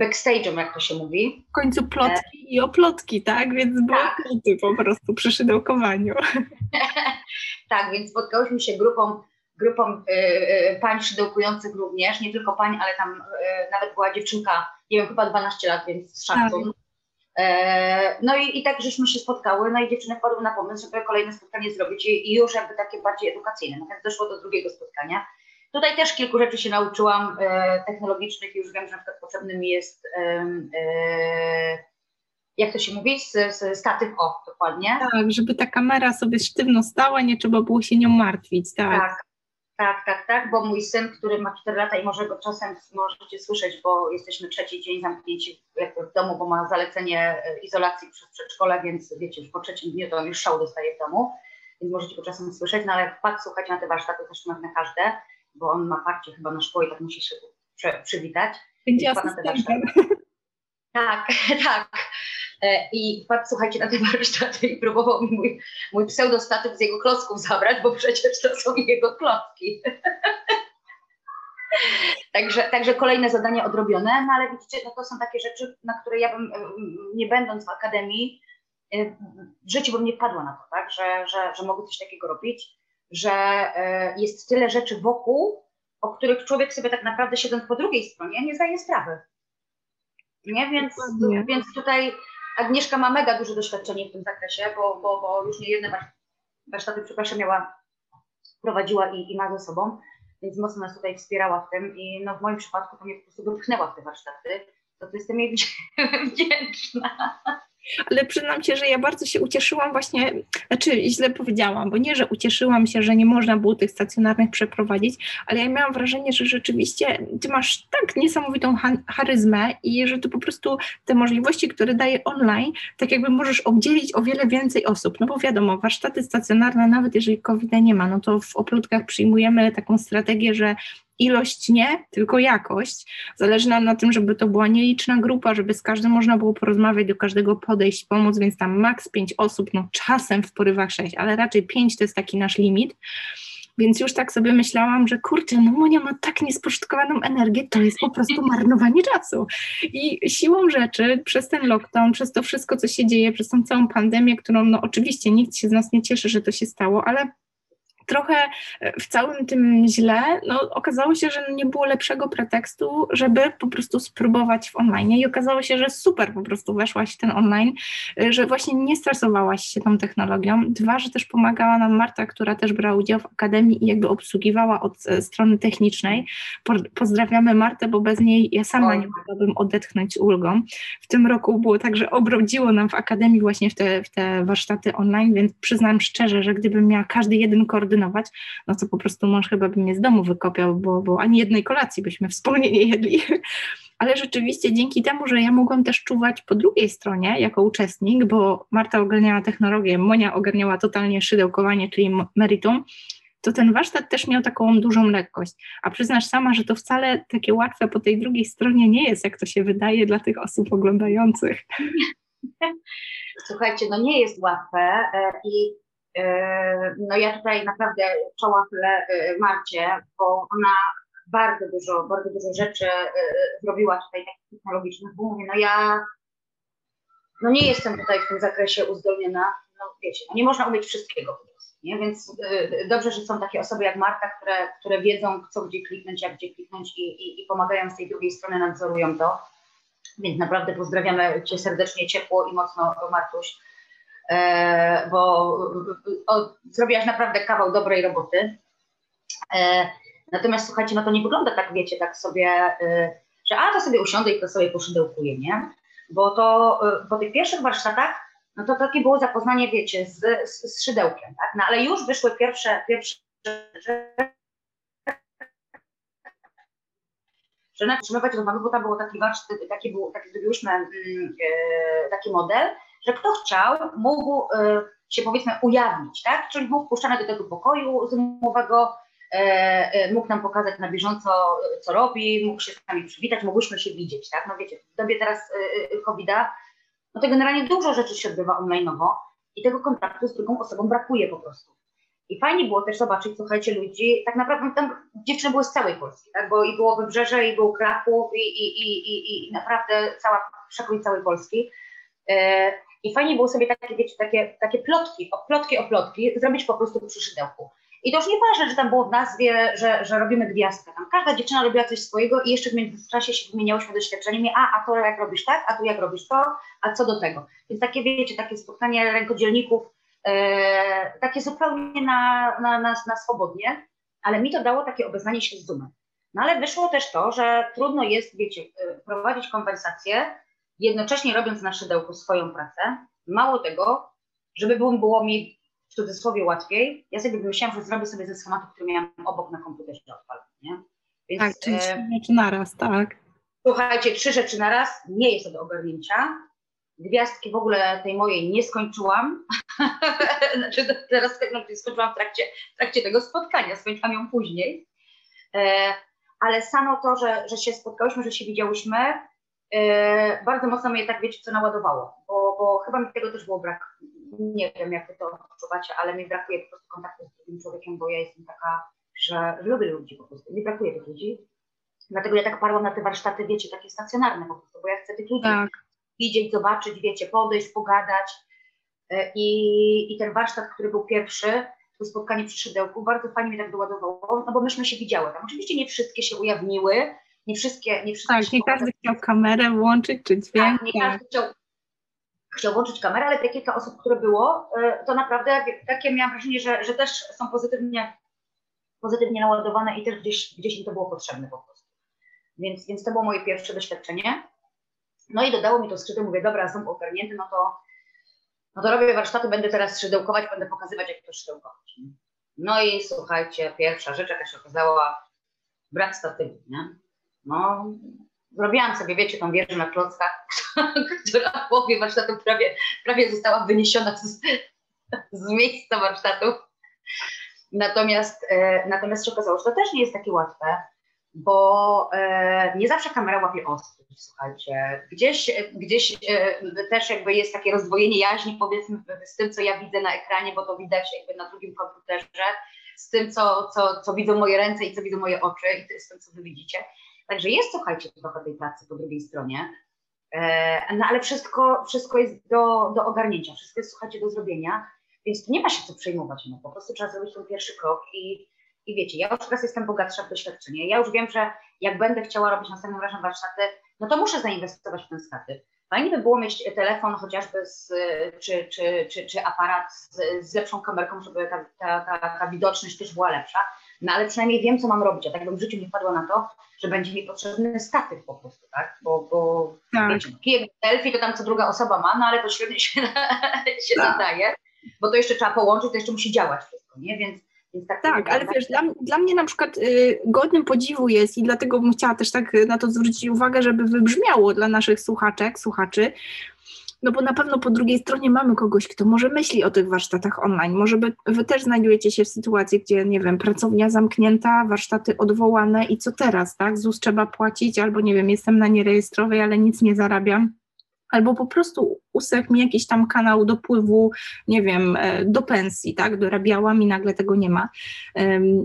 backstage'em, jak to się mówi. W końcu plotki e... i oplotki, tak? Więc były tak. po prostu przy szydełkowaniu. tak, więc spotkałyśmy się grupą, grupą y, y, pań szydełkujących również, nie tylko pań, ale tam y, nawet była dziewczynka, nie wiem, chyba 12 lat, więc szacun. Tak. E, no i, i tak żeśmy się spotkały, no i dziewczyny wpadły na pomysł, żeby kolejne spotkanie zrobić i, i już jakby takie bardziej edukacyjne. Natomiast doszło do drugiego spotkania. Tutaj też kilku rzeczy się nauczyłam e, technologicznych i już wiem, że na przykład potrzebny mi jest, e, e, jak to się mówi, statyw o, dokładnie. Tak, żeby ta kamera sobie sztywno stała, nie trzeba było się nią martwić, tak. Tak, tak, tak, tak, bo mój syn, który ma 4 lata i może go czasem możecie słyszeć, bo jesteśmy trzeci dzień zamknięci w domu, bo ma zalecenie e, izolacji przez przedszkole, więc wiecie, już po trzecim dniu to on już szał dostaje w domu, więc możecie go czasem słyszeć, no ale wpadł słuchać na te warsztaty też na każde, bo on ma parcie chyba na szkole i tak musi się przywitać. Będzie. Tak, tak. E, I wpadł, słuchajcie, na te warsztaty i próbował mi mój, mój pseudostatyw z jego klocków zabrać, bo przecież to są jego klocki. także, także kolejne zadanie odrobione, no ale widzicie, no to są takie rzeczy, na które ja bym, nie będąc w akademii, e, w życiu bym nie wpadła na to, tak? że, że, że mogę coś takiego robić, że e, jest tyle rzeczy wokół, o których człowiek sobie tak naprawdę siedząc po drugiej stronie nie zdaje sprawy. Nie? Więc, więc tutaj Agnieszka ma mega duże doświadczenie w tym zakresie, bo, bo, bo już nie jedne warsztaty, przepraszam, miała, prowadziła i, i ma ze sobą, więc mocno nas tutaj wspierała w tym i no, w moim przypadku to mnie po prostu wypchnęła w te warsztaty, to, jestem jej wdzięczna. Ale przyznam się, że ja bardzo się ucieszyłam właśnie, znaczy źle powiedziałam, bo nie, że ucieszyłam się, że nie można było tych stacjonarnych przeprowadzić, ale ja miałam wrażenie, że rzeczywiście ty masz tak niesamowitą charyzmę i że ty po prostu te możliwości, które daje online, tak jakby możesz obdzielić o wiele więcej osób, no bo wiadomo, warsztaty stacjonarne, nawet jeżeli covid nie ma, no to w oplutkach przyjmujemy taką strategię, że ilość nie, tylko jakość. Zależy nam na tym, żeby to była nieliczna grupa, żeby z każdym można było porozmawiać, do każdego podejść, pomóc, więc tam maks 5 osób, no czasem w porywach 6, ale raczej 5 to jest taki nasz limit. Więc już tak sobie myślałam, że kurczę, no Monia ma tak niespożytkowaną energię, to jest po prostu marnowanie czasu. I siłą rzeczy przez ten lockdown, przez to wszystko, co się dzieje, przez tą całą pandemię, którą no oczywiście nikt się z nas nie cieszy, że to się stało, ale trochę e, w całym tym źle, no okazało się, że nie było lepszego pretekstu, żeby po prostu spróbować w online i okazało się, że super po prostu weszłaś w ten online, e, że właśnie nie stresowałaś się tą technologią. Dwa, że też pomagała nam Marta, która też brała udział w Akademii i jakby obsługiwała od e, strony technicznej. Pozdrawiamy Martę, bo bez niej ja sama nie mogłabym odetchnąć ulgą. W tym roku było tak, że obrodziło nam w Akademii właśnie w te, w te warsztaty online, więc przyznam szczerze, że gdybym miała każdy jeden koordynator koordynować, no to po prostu mąż chyba by mnie z domu wykopiał, bo, bo ani jednej kolacji byśmy wspólnie nie jedli. Ale rzeczywiście dzięki temu, że ja mogłam też czuwać po drugiej stronie jako uczestnik, bo Marta ogarniała technologię, Monia ogarniała totalnie szydełkowanie, czyli meritum, to ten warsztat też miał taką dużą lekkość. A przyznasz sama, że to wcale takie łatwe po tej drugiej stronie nie jest, jak to się wydaje dla tych osób oglądających. Słuchajcie, no nie jest łatwe e, i no ja tutaj naprawdę czoła chylę e, Marcie, bo ona bardzo dużo, bardzo dużo rzeczy e, zrobiła tutaj takich technologicznych, bo mówię, no ja no nie jestem tutaj w tym zakresie uzdolniona, no wiecie, no nie można umieć wszystkiego po prostu, nie? Więc dobrze, że są takie osoby jak Marta, które, które wiedzą, co gdzie kliknąć, jak gdzie kliknąć i, i, i pomagają z tej drugiej strony, nadzorują to. Więc naprawdę pozdrawiamy Cię serdecznie, ciepło i mocno, Martuś. E, bo zrobiłaś naprawdę kawał dobrej roboty. E, natomiast słuchajcie, no to nie wygląda tak, wiecie, tak sobie, e, że a to sobie usiądę i to sobie poszydełkuję, nie? Bo to po tych pierwszych warsztatach, no to takie było zapoznanie, wiecie, z, z, z szydełkiem, tak? No ale już wyszły pierwsze, pierwsze że natrzymywać rozmowy, bo tam było taki warsztat, taki był, taki mm, taki model, że kto chciał, mógł e, się powiedzmy ujawnić, tak? Czyli był wpuszczany do tego pokoju zoomowego, e, e, mógł nam pokazać na bieżąco, co robi, mógł się z nami przywitać, mogłyśmy się widzieć, tak? No wiecie, w dobie teraz COVID-a, no to generalnie dużo rzeczy się odbywa online'owo i tego kontaktu z drugą osobą brakuje po prostu. I fajnie było też zobaczyć, słuchajcie, ludzi, tak naprawdę tam dziewczyny były z całej Polski, tak? Bo i było Wybrzeże, i był Kraków, i, i, i, i naprawdę cała przekrój całej Polski. I fajnie było sobie takie, wiecie, takie, takie plotki, plotki o plotki zrobić po prostu przy szydełku. I to już nieważne, że tam było w nazwie, że, że robimy gwiazdkę. Tam każda dziewczyna robiła coś swojego i jeszcze w międzyczasie się wymieniałyśmy doświadczeniami, a, a to jak robisz tak, a tu jak robisz to, a co do tego. Więc takie, wiecie, takie spotkanie rękodzielników, e, takie zupełnie na, na, na, na swobodnie, ale mi to dało takie obeznanie się z Zoomem. No ale wyszło też to, że trudno jest, wiecie, e, prowadzić konwersację jednocześnie robiąc na szydełku swoją pracę. Mało tego, żeby było mi w cudzysłowie łatwiej, ja sobie wymyślałam, że zrobię sobie ze schematu, który miałam obok na komputerze odpalony? Więc, tak, czyli trzy e, rzeczy naraz, tak. Słuchajcie, trzy rzeczy naraz, nie jest do ogarnięcia. Gwiazdki w ogóle tej mojej nie skończyłam. znaczy teraz no, skończyłam w trakcie, w trakcie tego spotkania, skończyłam ją później. E, ale samo to, że, że się spotkałyśmy, że się widziałyśmy, E, bardzo mocno mnie tak, wiecie, co naładowało, bo, bo chyba mi tego też było brak. Nie wiem, jak wy to odczuwacie, ale mi brakuje po prostu kontaktu z drugim człowiekiem, bo ja jestem taka, że, że lubię ludzi po prostu. Mi brakuje tych ludzi. Dlatego ja tak parłam na te warsztaty, wiecie, takie stacjonarne po prostu, bo ja chcę tych ludzi tak. widzieć, zobaczyć, wiecie, podejść, pogadać. E, I, I ten warsztat, który był pierwszy, to spotkanie przy szydełku, bardzo fajnie mnie tak doładowało, no bo myśmy się widziały. Tam oczywiście nie wszystkie się ujawniły, nie wszystkie, nie wszystkie Tak, nie każdy chciał kamerę włączyć czy dźwięk. Tak, nie każdy chciał, chciał włączyć kamerę, ale te kilka osób, które było, y, to naprawdę takie miałam wrażenie, że, że też są pozytywnie, pozytywnie naładowane i też gdzieś, gdzieś im to było potrzebne po prostu. Więc, więc to było moje pierwsze doświadczenie. No i dodało mi to skrzydeł, mówię, dobra, są ogarnięty, no to, no to robię warsztaty, będę teraz szydełkować, będę pokazywać, jak to szydełkować. No i słuchajcie, pierwsza rzecz, jaka się okazała, brak statywu, nie? No, zrobiłam sobie, wiecie, tą wieżę na klockach, która w połowie warsztatu prawie, prawie została wyniesiona z, z miejsca warsztatu. Natomiast, e, natomiast się okazało, że to też nie jest takie łatwe, bo e, nie zawsze kamera łapie ostro, słuchajcie. Gdzieś, gdzieś e, też jakby jest takie rozdwojenie jaźni, powiedzmy, z tym, co ja widzę na ekranie, bo to widać jakby na drugim komputerze, z tym, co, co, co widzą moje ręce i co widzą moje oczy i z tym, co wy widzicie. Także jest, słuchajcie, trochę tej pracy po drugiej stronie. E, no ale wszystko, wszystko jest do, do ogarnięcia, wszystko jest, słuchajcie, do zrobienia, więc tu nie ma się co przejmować, no po prostu trzeba zrobić ten pierwszy krok i, i wiecie, ja już teraz jestem bogatsza w doświadczenie, ja już wiem, że jak będę chciała robić następnym razem warsztaty, no to muszę zainwestować w ten statyw. Fajnie by było mieć telefon chociażby z, czy, czy, czy, czy aparat z, z lepszą kamerką, żeby ta, ta, ta, ta widoczność też była lepsza, no ale przynajmniej wiem, co mam robić, a tak bym w życiu nie wpadła na to, że będzie mi potrzebny statyw po prostu, tak? Bo, bo tak. wiecie, no, kijek selfie to tam co druga osoba ma, no ale to świetnie się, się tak. zadaje, bo to jeszcze trzeba połączyć, to jeszcze musi działać wszystko, nie? Więc tak, tak ale wiesz, dla, dla mnie na przykład y, godnym podziwu jest i dlatego bym chciała też tak na to zwrócić uwagę, żeby wybrzmiało dla naszych słuchaczek, słuchaczy, no bo na pewno po drugiej stronie mamy kogoś, kto może myśli o tych warsztatach online. Może by, wy też znajdujecie się w sytuacji, gdzie, nie wiem, pracownia zamknięta, warsztaty odwołane i co teraz, tak? ZUS trzeba płacić, albo nie wiem, jestem na nierejestrowej, ale nic nie zarabiam albo po prostu usechł mi jakiś tam kanał dopływu, nie wiem, e, do pensji, tak, dorabiałam i nagle tego nie ma.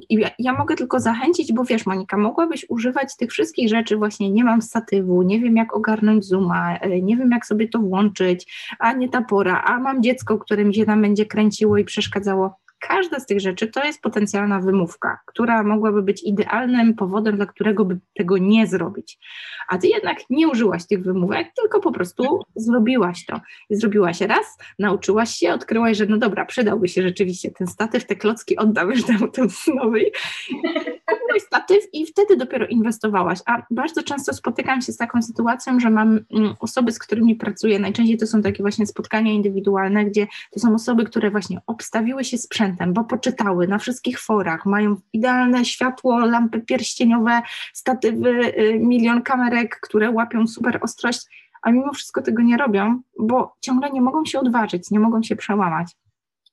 I ja, ja, mogę tylko zachęcić, bo wiesz Monika, mogłabyś używać tych wszystkich rzeczy, właśnie nie mam statywu, nie wiem jak ogarnąć Zooma, e, nie wiem jak sobie to włączyć, a nie ta pora, a mam dziecko, które mi się tam będzie kręciło i przeszkadzało Każda z tych rzeczy to jest potencjalna wymówka, która mogłaby być idealnym powodem, dla którego by tego nie zrobić. A ty jednak nie użyłaś tych wymówek, tylko po prostu zrobiłaś to. I zrobiłaś raz, nauczyłaś się, odkryłaś, że no dobra, przydałby się rzeczywiście ten statyw, te klocki oddam już temu synowi. Kupiłaś statyw i wtedy dopiero inwestowałaś. A bardzo często spotykam się z taką sytuacją, że mam mm, osoby, z którymi pracuję, najczęściej to są takie właśnie spotkania indywidualne, gdzie to są osoby, które właśnie obstawiły się sprzętem, sprzętem, bo poczytały na wszystkich forach, mają idealne światło, lampy pierścieniowe, statywy, y, milion kamerek, które łapią super ostrość, a mimo wszystko tego nie robią, bo ciągle nie mogą się odważyć, nie mogą się przełamać.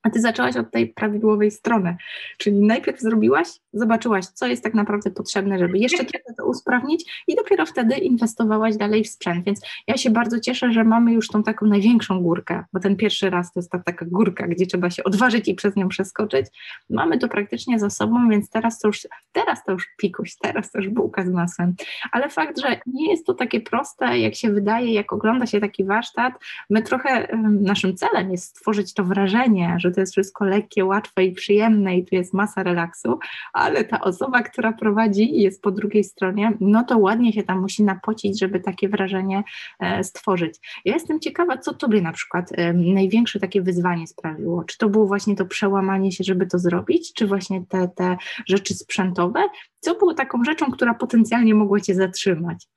A ty zaczęłaś od tej prawidłowej strony, czyli najpierw zrobiłaś, zobaczyłaś, co jest tak naprawdę potrzebne, żeby jeszcze trochę to usprawnić i dopiero wtedy inwestowałaś dalej w sprzęt. Więc ja się bardzo cieszę, że mamy już tą taką największą górkę, bo ten pierwszy raz to jest ta taka górka, gdzie trzeba się odważyć i przez nią przeskoczyć. Mamy to praktycznie za sobą, więc teraz to już, teraz to już pikuś, teraz to już bułka z masłem. Ale fakt, że nie jest to takie proste, jak się wydaje, jak ogląda się taki warsztat, my trochę, naszym celem jest stworzyć to wrażenie, że to jest wszystko lekkie, łatwe i przyjemne i tu jest masa relaksu, ale ta osoba, która prowadzi i jest po drugiej stronie, no to ładnie się tam musi napocić, żeby takie wrażenie e, stworzyć. Ja jestem ciekawa, co Tobie na przykład największe takie wyzwanie sprawiło? Czy to było właśnie to przełamanie się, żeby to zrobić, czy właśnie te, te rzeczy sprzętowe? Co było taką rzeczą, która potencjalnie mogła Cię zatrzymać?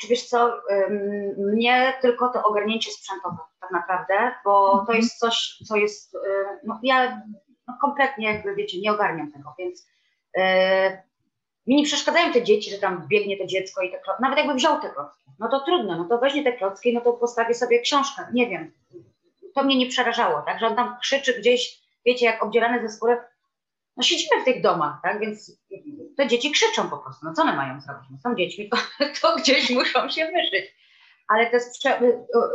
Czy wiesz co, mnie tylko to ogarnięcie sprzętowe tak naprawdę, bo to mhm. jest coś, co jest, y, no ja no kompletnie jakby wiecie, nie ogarniam tego, więc yy, mi nie przeszkadzają te dzieci, że tam biegnie to dziecko i te klocki, nawet jakby wziął te klocki, no to trudno, no to weźmie te klocki, no to postawię sobie książkę, nie wiem, to mnie nie przerażało, tak, że on tam krzyczy gdzieś, wiecie, jak obdzierany ze skóry, no siedzimy w tych domach, tak, więc te dzieci krzyczą po prostu, no co one mają zrobić, no są dziećmi, to, to gdzieś muszą się wyżyć. Ale te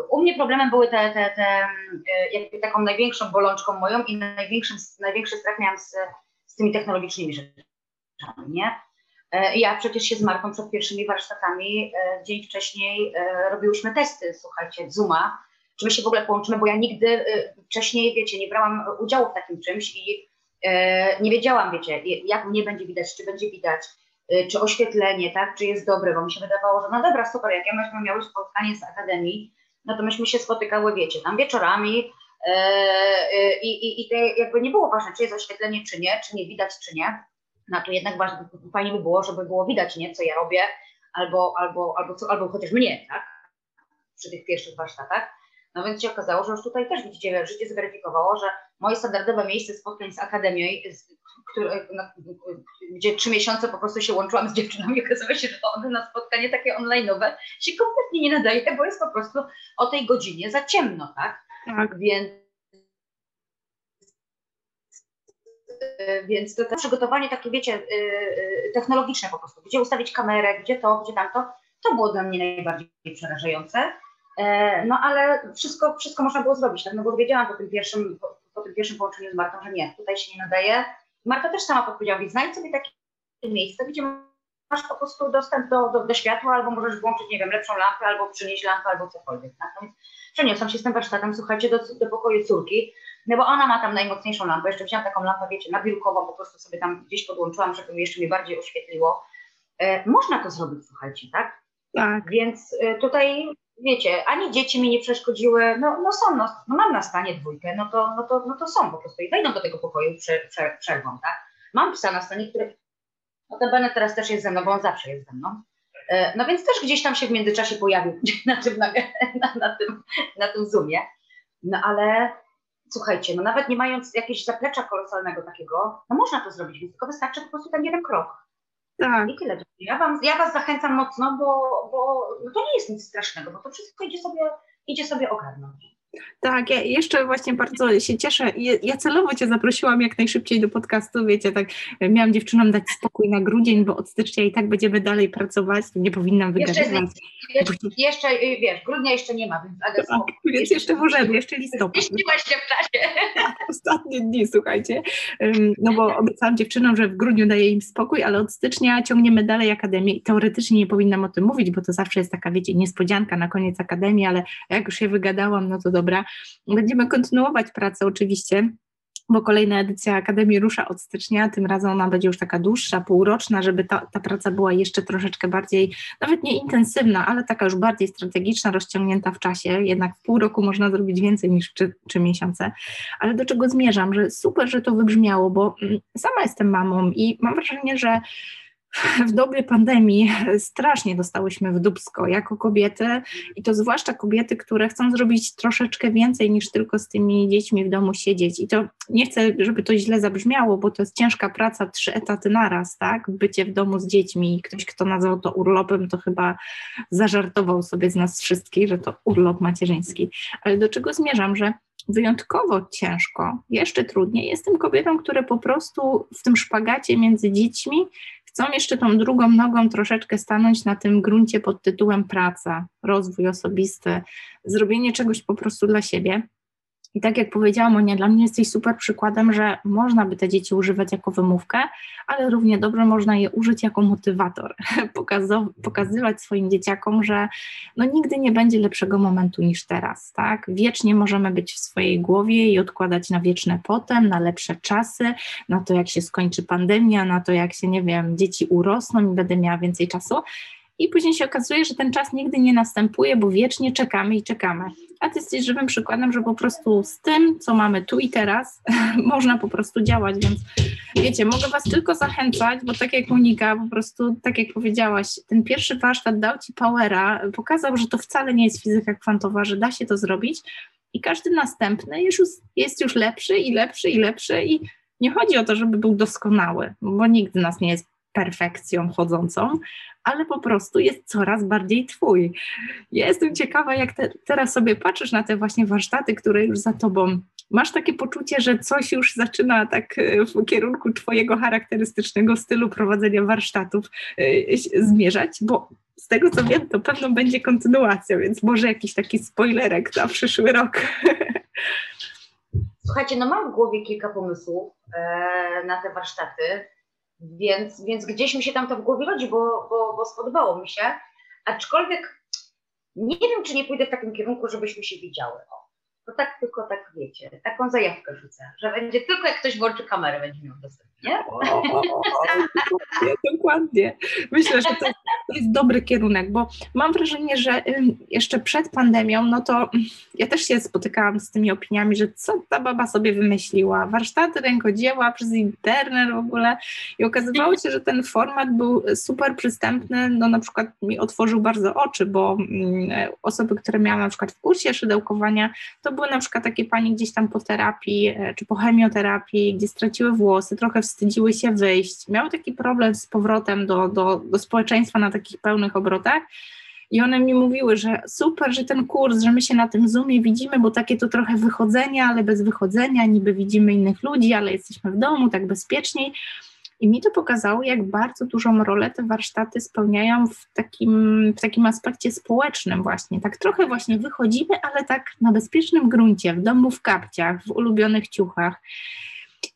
u mnie problemem były te, te, te jakby taką największą bolączką moją i największym, największy strach miałam z, z tymi technologicznymi rzeczami, nie? E, ja przecież się z Marką przed pierwszymi warsztatami e, dzień wcześniej e, robiłyśmy testy, słuchajcie, Zooma, czy my się w ogóle połączymy, bo ja nigdy wcześniej, wiecie, nie brałam udziału w takim czymś i E, nie wiedziałam, wiecie, jak mnie będzie widać, czy będzie widać, e, czy oświetlenie, tak, czy jest dobre, bo mi się wydawało, że no dobra, super, jak ja myśmy miały spotkanie z Akademii, no to myśmy się spotykały, wiecie, tam wieczorami e, i, i, i to jakby nie było ważne, czy jest oświetlenie, czy nie, czy nie widać, czy nie. No to jednak ważne, fajnie by było, żeby było widać, nie, co ja robię, albo, albo, albo, co, albo chociaż mnie, tak, przy tych pierwszych warsztatach. No więc się okazało, że już tutaj też widzicie, życie zweryfikowało, że moje standardowe miejsce spotkań z Akademią, które, gdzie trzy miesiące po prostu się łączyłam z dziewczynami, okazało się, że one na spotkanie takie online'owe się kompletnie nie nadaje, bo jest po prostu o tej godzinie za ciemno, tak? Tak. Więc więc to, to przygotowanie takie, wiecie, technologiczne po prostu, gdzie ustawić kamerę, gdzie to, gdzie tamto, to było dla mnie najbardziej przerażające. No ale wszystko, wszystko można było zrobić, tak? no bo wiedziałam po tym pierwszym, po, po tym pierwszym połączeniu z Martą, że nie, tutaj się nie nadaje. Marta też sama podpowiedziała, więc znajdź sobie takie miejsce, gdzie masz po prostu dostęp do, do, do, światła, albo możesz włączyć, nie wiem, lepszą lampę, albo przynieść lampę, albo cokolwiek. Tak? No więc przeniosłam się z tym warsztatem, słuchajcie, do, do pokoju córki, no bo ona ma tam najmocniejszą lampę, jeszcze wziąłam taką lampę, wiecie, nabiórkową, po prostu sobie tam gdzieś podłączyłam, żeby jeszcze mi bardziej oświetliło. E, można to zrobić, słuchajcie, tak? Tak. Więc e, tutaj, wiecie, ani dzieci mi nie przeszkodziły, no, no są, no, no mam na stanie dwójkę, no to, no, to, no to są po prostu i wejdą do tego pokoju prze, prze, przerwą, tak? Mam psa na stanie, który Notabene teraz też jest ze mną, bo on zawsze jest ze mną. E, no więc też gdzieś tam się w międzyczasie pojawił na tym, na, na, na tym, na tym Zoomie. No ale słuchajcie, no nawet nie mając jakiegoś zaplecza kolosalnego takiego, no można to zrobić, więc tylko wystarczy po prostu ten jeden krok. Tak. I tyle. Ja, wam, ja Was zachęcam mocno, bo, bo no to nie jest nic strasznego, bo to wszystko idzie sobie, idzie sobie ogarnąć. Tak, ja jeszcze właśnie bardzo się cieszę. Ja celowo Cię zaprosiłam jak najszybciej do podcastu, wiecie, tak miałam dziewczynom dać spokój na grudzień, bo od stycznia i tak będziemy dalej pracować, nie powinnam wygadywać. Jeszcze, jeszcze, y, wiesz, grudnia jeszcze nie ma, więc Aga, tak, Więc jeszcze możemy, jeszcze listopad. Zmieściłaś się w czasie. Ostatnie dni, słuchajcie. No bo obiecałam dziewczynom, że w grudniu daję im spokój, ale od stycznia ciągniemy dalej akademię i teoretycznie nie powinnam o tym mówić, bo to zawsze jest taka, wiecie, niespodzianka na koniec akademii, ale jak już się wygadałam, no to do dobra. Będziemy kontynuować pracę oczywiście bo kolejna edycja Akademii rusza od stycznia, tym razem ona będzie już taka dłuższa, półroczna, żeby ta, ta praca była jeszcze troszeczkę bardziej, nawet nie intensywna, ale taka już bardziej strategiczna, rozciągnięta w czasie, jednak w pół roku można zrobić więcej niż trzy, trzy miesiące. Ale do czego zmierzam, że super, że to wybrzmiało, bo mm, sama jestem mamą i mam wrażenie, że w dobie pandemii strasznie dostałyśmy w dubsko jako kobiety i to zwłaszcza kobiety, które chcą zrobić troszeczkę więcej niż tylko z tymi dziećmi w domu siedzieć. I to nie chcę, żeby to źle zabrzmiało, bo to jest ciężka praca, trzy etaty naraz, tak? Bycie w domu z dziećmi. Ktoś, kto nazwał to urlopem, to chyba zażartował sobie z nas wszystkich, że to urlop macierzyński. Ale do czego zmierzam, że wyjątkowo ciężko, jeszcze trudniej jest tym kobietom, które po prostu w tym szpagacie między dziećmi chcą jeszcze tą drugą nogą troszeczkę stanąć na tym gruncie pod tytułem praca, rozwój osobisty, zrobienie czegoś po prostu dla siebie. I tak jak powiedziałam, Monia, dla mnie jesteś super przykładem, że można by te dzieci używać jako wymówkę, ale równie dobrze można je użyć jako motywator, pokazywać swoim dzieciakom, że no nigdy nie będzie lepszego momentu niż teraz, tak? Wiecznie możemy być w swojej głowie i odkładać na wieczne potem, na lepsze czasy, na to jak się skończy pandemia, na to jak się, nie wiem, dzieci urosną i będę miała więcej czasu i później się okazuje, że ten czas nigdy nie następuje, bo wiecznie czekamy i czekamy. A ty jesteś żywym przykładem, że po prostu z tym, co mamy tu i teraz, można po prostu działać, więc wiecie, mogę was tylko zachęcać, bo tak jak Monika, po prostu, tak jak powiedziałaś, ten pierwszy warsztat dał ci powera, pokazał, że to wcale nie jest fizyka kwantowa, że da się to zrobić. I każdy następny już, jest już lepszy i lepszy i lepszy. I nie chodzi o to, żeby był doskonały, bo nikt z nas nie jest perfekcją chodzącą, ale po prostu jest coraz bardziej twój. Jestem ciekawa, jak te, teraz sobie patrzysz na te właśnie warsztaty, które już za tobą masz takie poczucie, że coś już zaczyna tak e, w kierunku twojego charakterystycznego stylu prowadzenia warsztatów e, zmierzać, bo z tego co wiem, to pewno będzie kontynuacja, więc może jakiś taki spoilerek na przyszły rok. Słuchajcie, no mam w głowie kilka pomysłów e, na te warsztaty. Więc, więc gdzieś mi się tam to w głowie rodzi, bo, bo, bo spodobało mi się. Aczkolwiek nie wiem, czy nie pójdę w takim kierunku, żebyśmy się widziały. O, to tak tylko tak wiecie, taką zajawkę rzucę, że będzie tylko jak ktoś włączy kamerę, będzie miał dostęp, nie? O, o, o, dokładnie. Myślę, że to, to jest dobry kierunek, bo mam wrażenie, że jeszcze przed pandemią, no to ja też się spotykałam z tymi opiniami, że co ta baba sobie wymyśliła, warsztaty rękodzieła przez internet w ogóle i okazywało się, że ten format był super przystępny, no na przykład mi otworzył bardzo oczy, bo osoby, które miałam na przykład w kursie szydełkowania, to były na przykład takie pani gdzieś tam po terapii e, czy po chemioterapii, gdzie straciły włosy, trochę wstydziły się wyjść, miały taki problem z powrotem do, do, do społeczeństwa na takich pełnych obrotach. I one mi mówiły, że super, że ten kurs, że my się na tym Zoomie widzimy, bo takie to trochę wychodzenia, ale bez wychodzenia, niby widzimy innych ludzi, ale jesteśmy w domu, tak bezpieczniej. I mi to pokazało, jak bardzo dużą rolę te warsztaty spełniają w takim, w takim aspekcie społecznym właśnie. Tak trochę właśnie wychodzimy, ale tak na bezpiecznym gruncie, w domu w kapciach, w ulubionych ciuchach.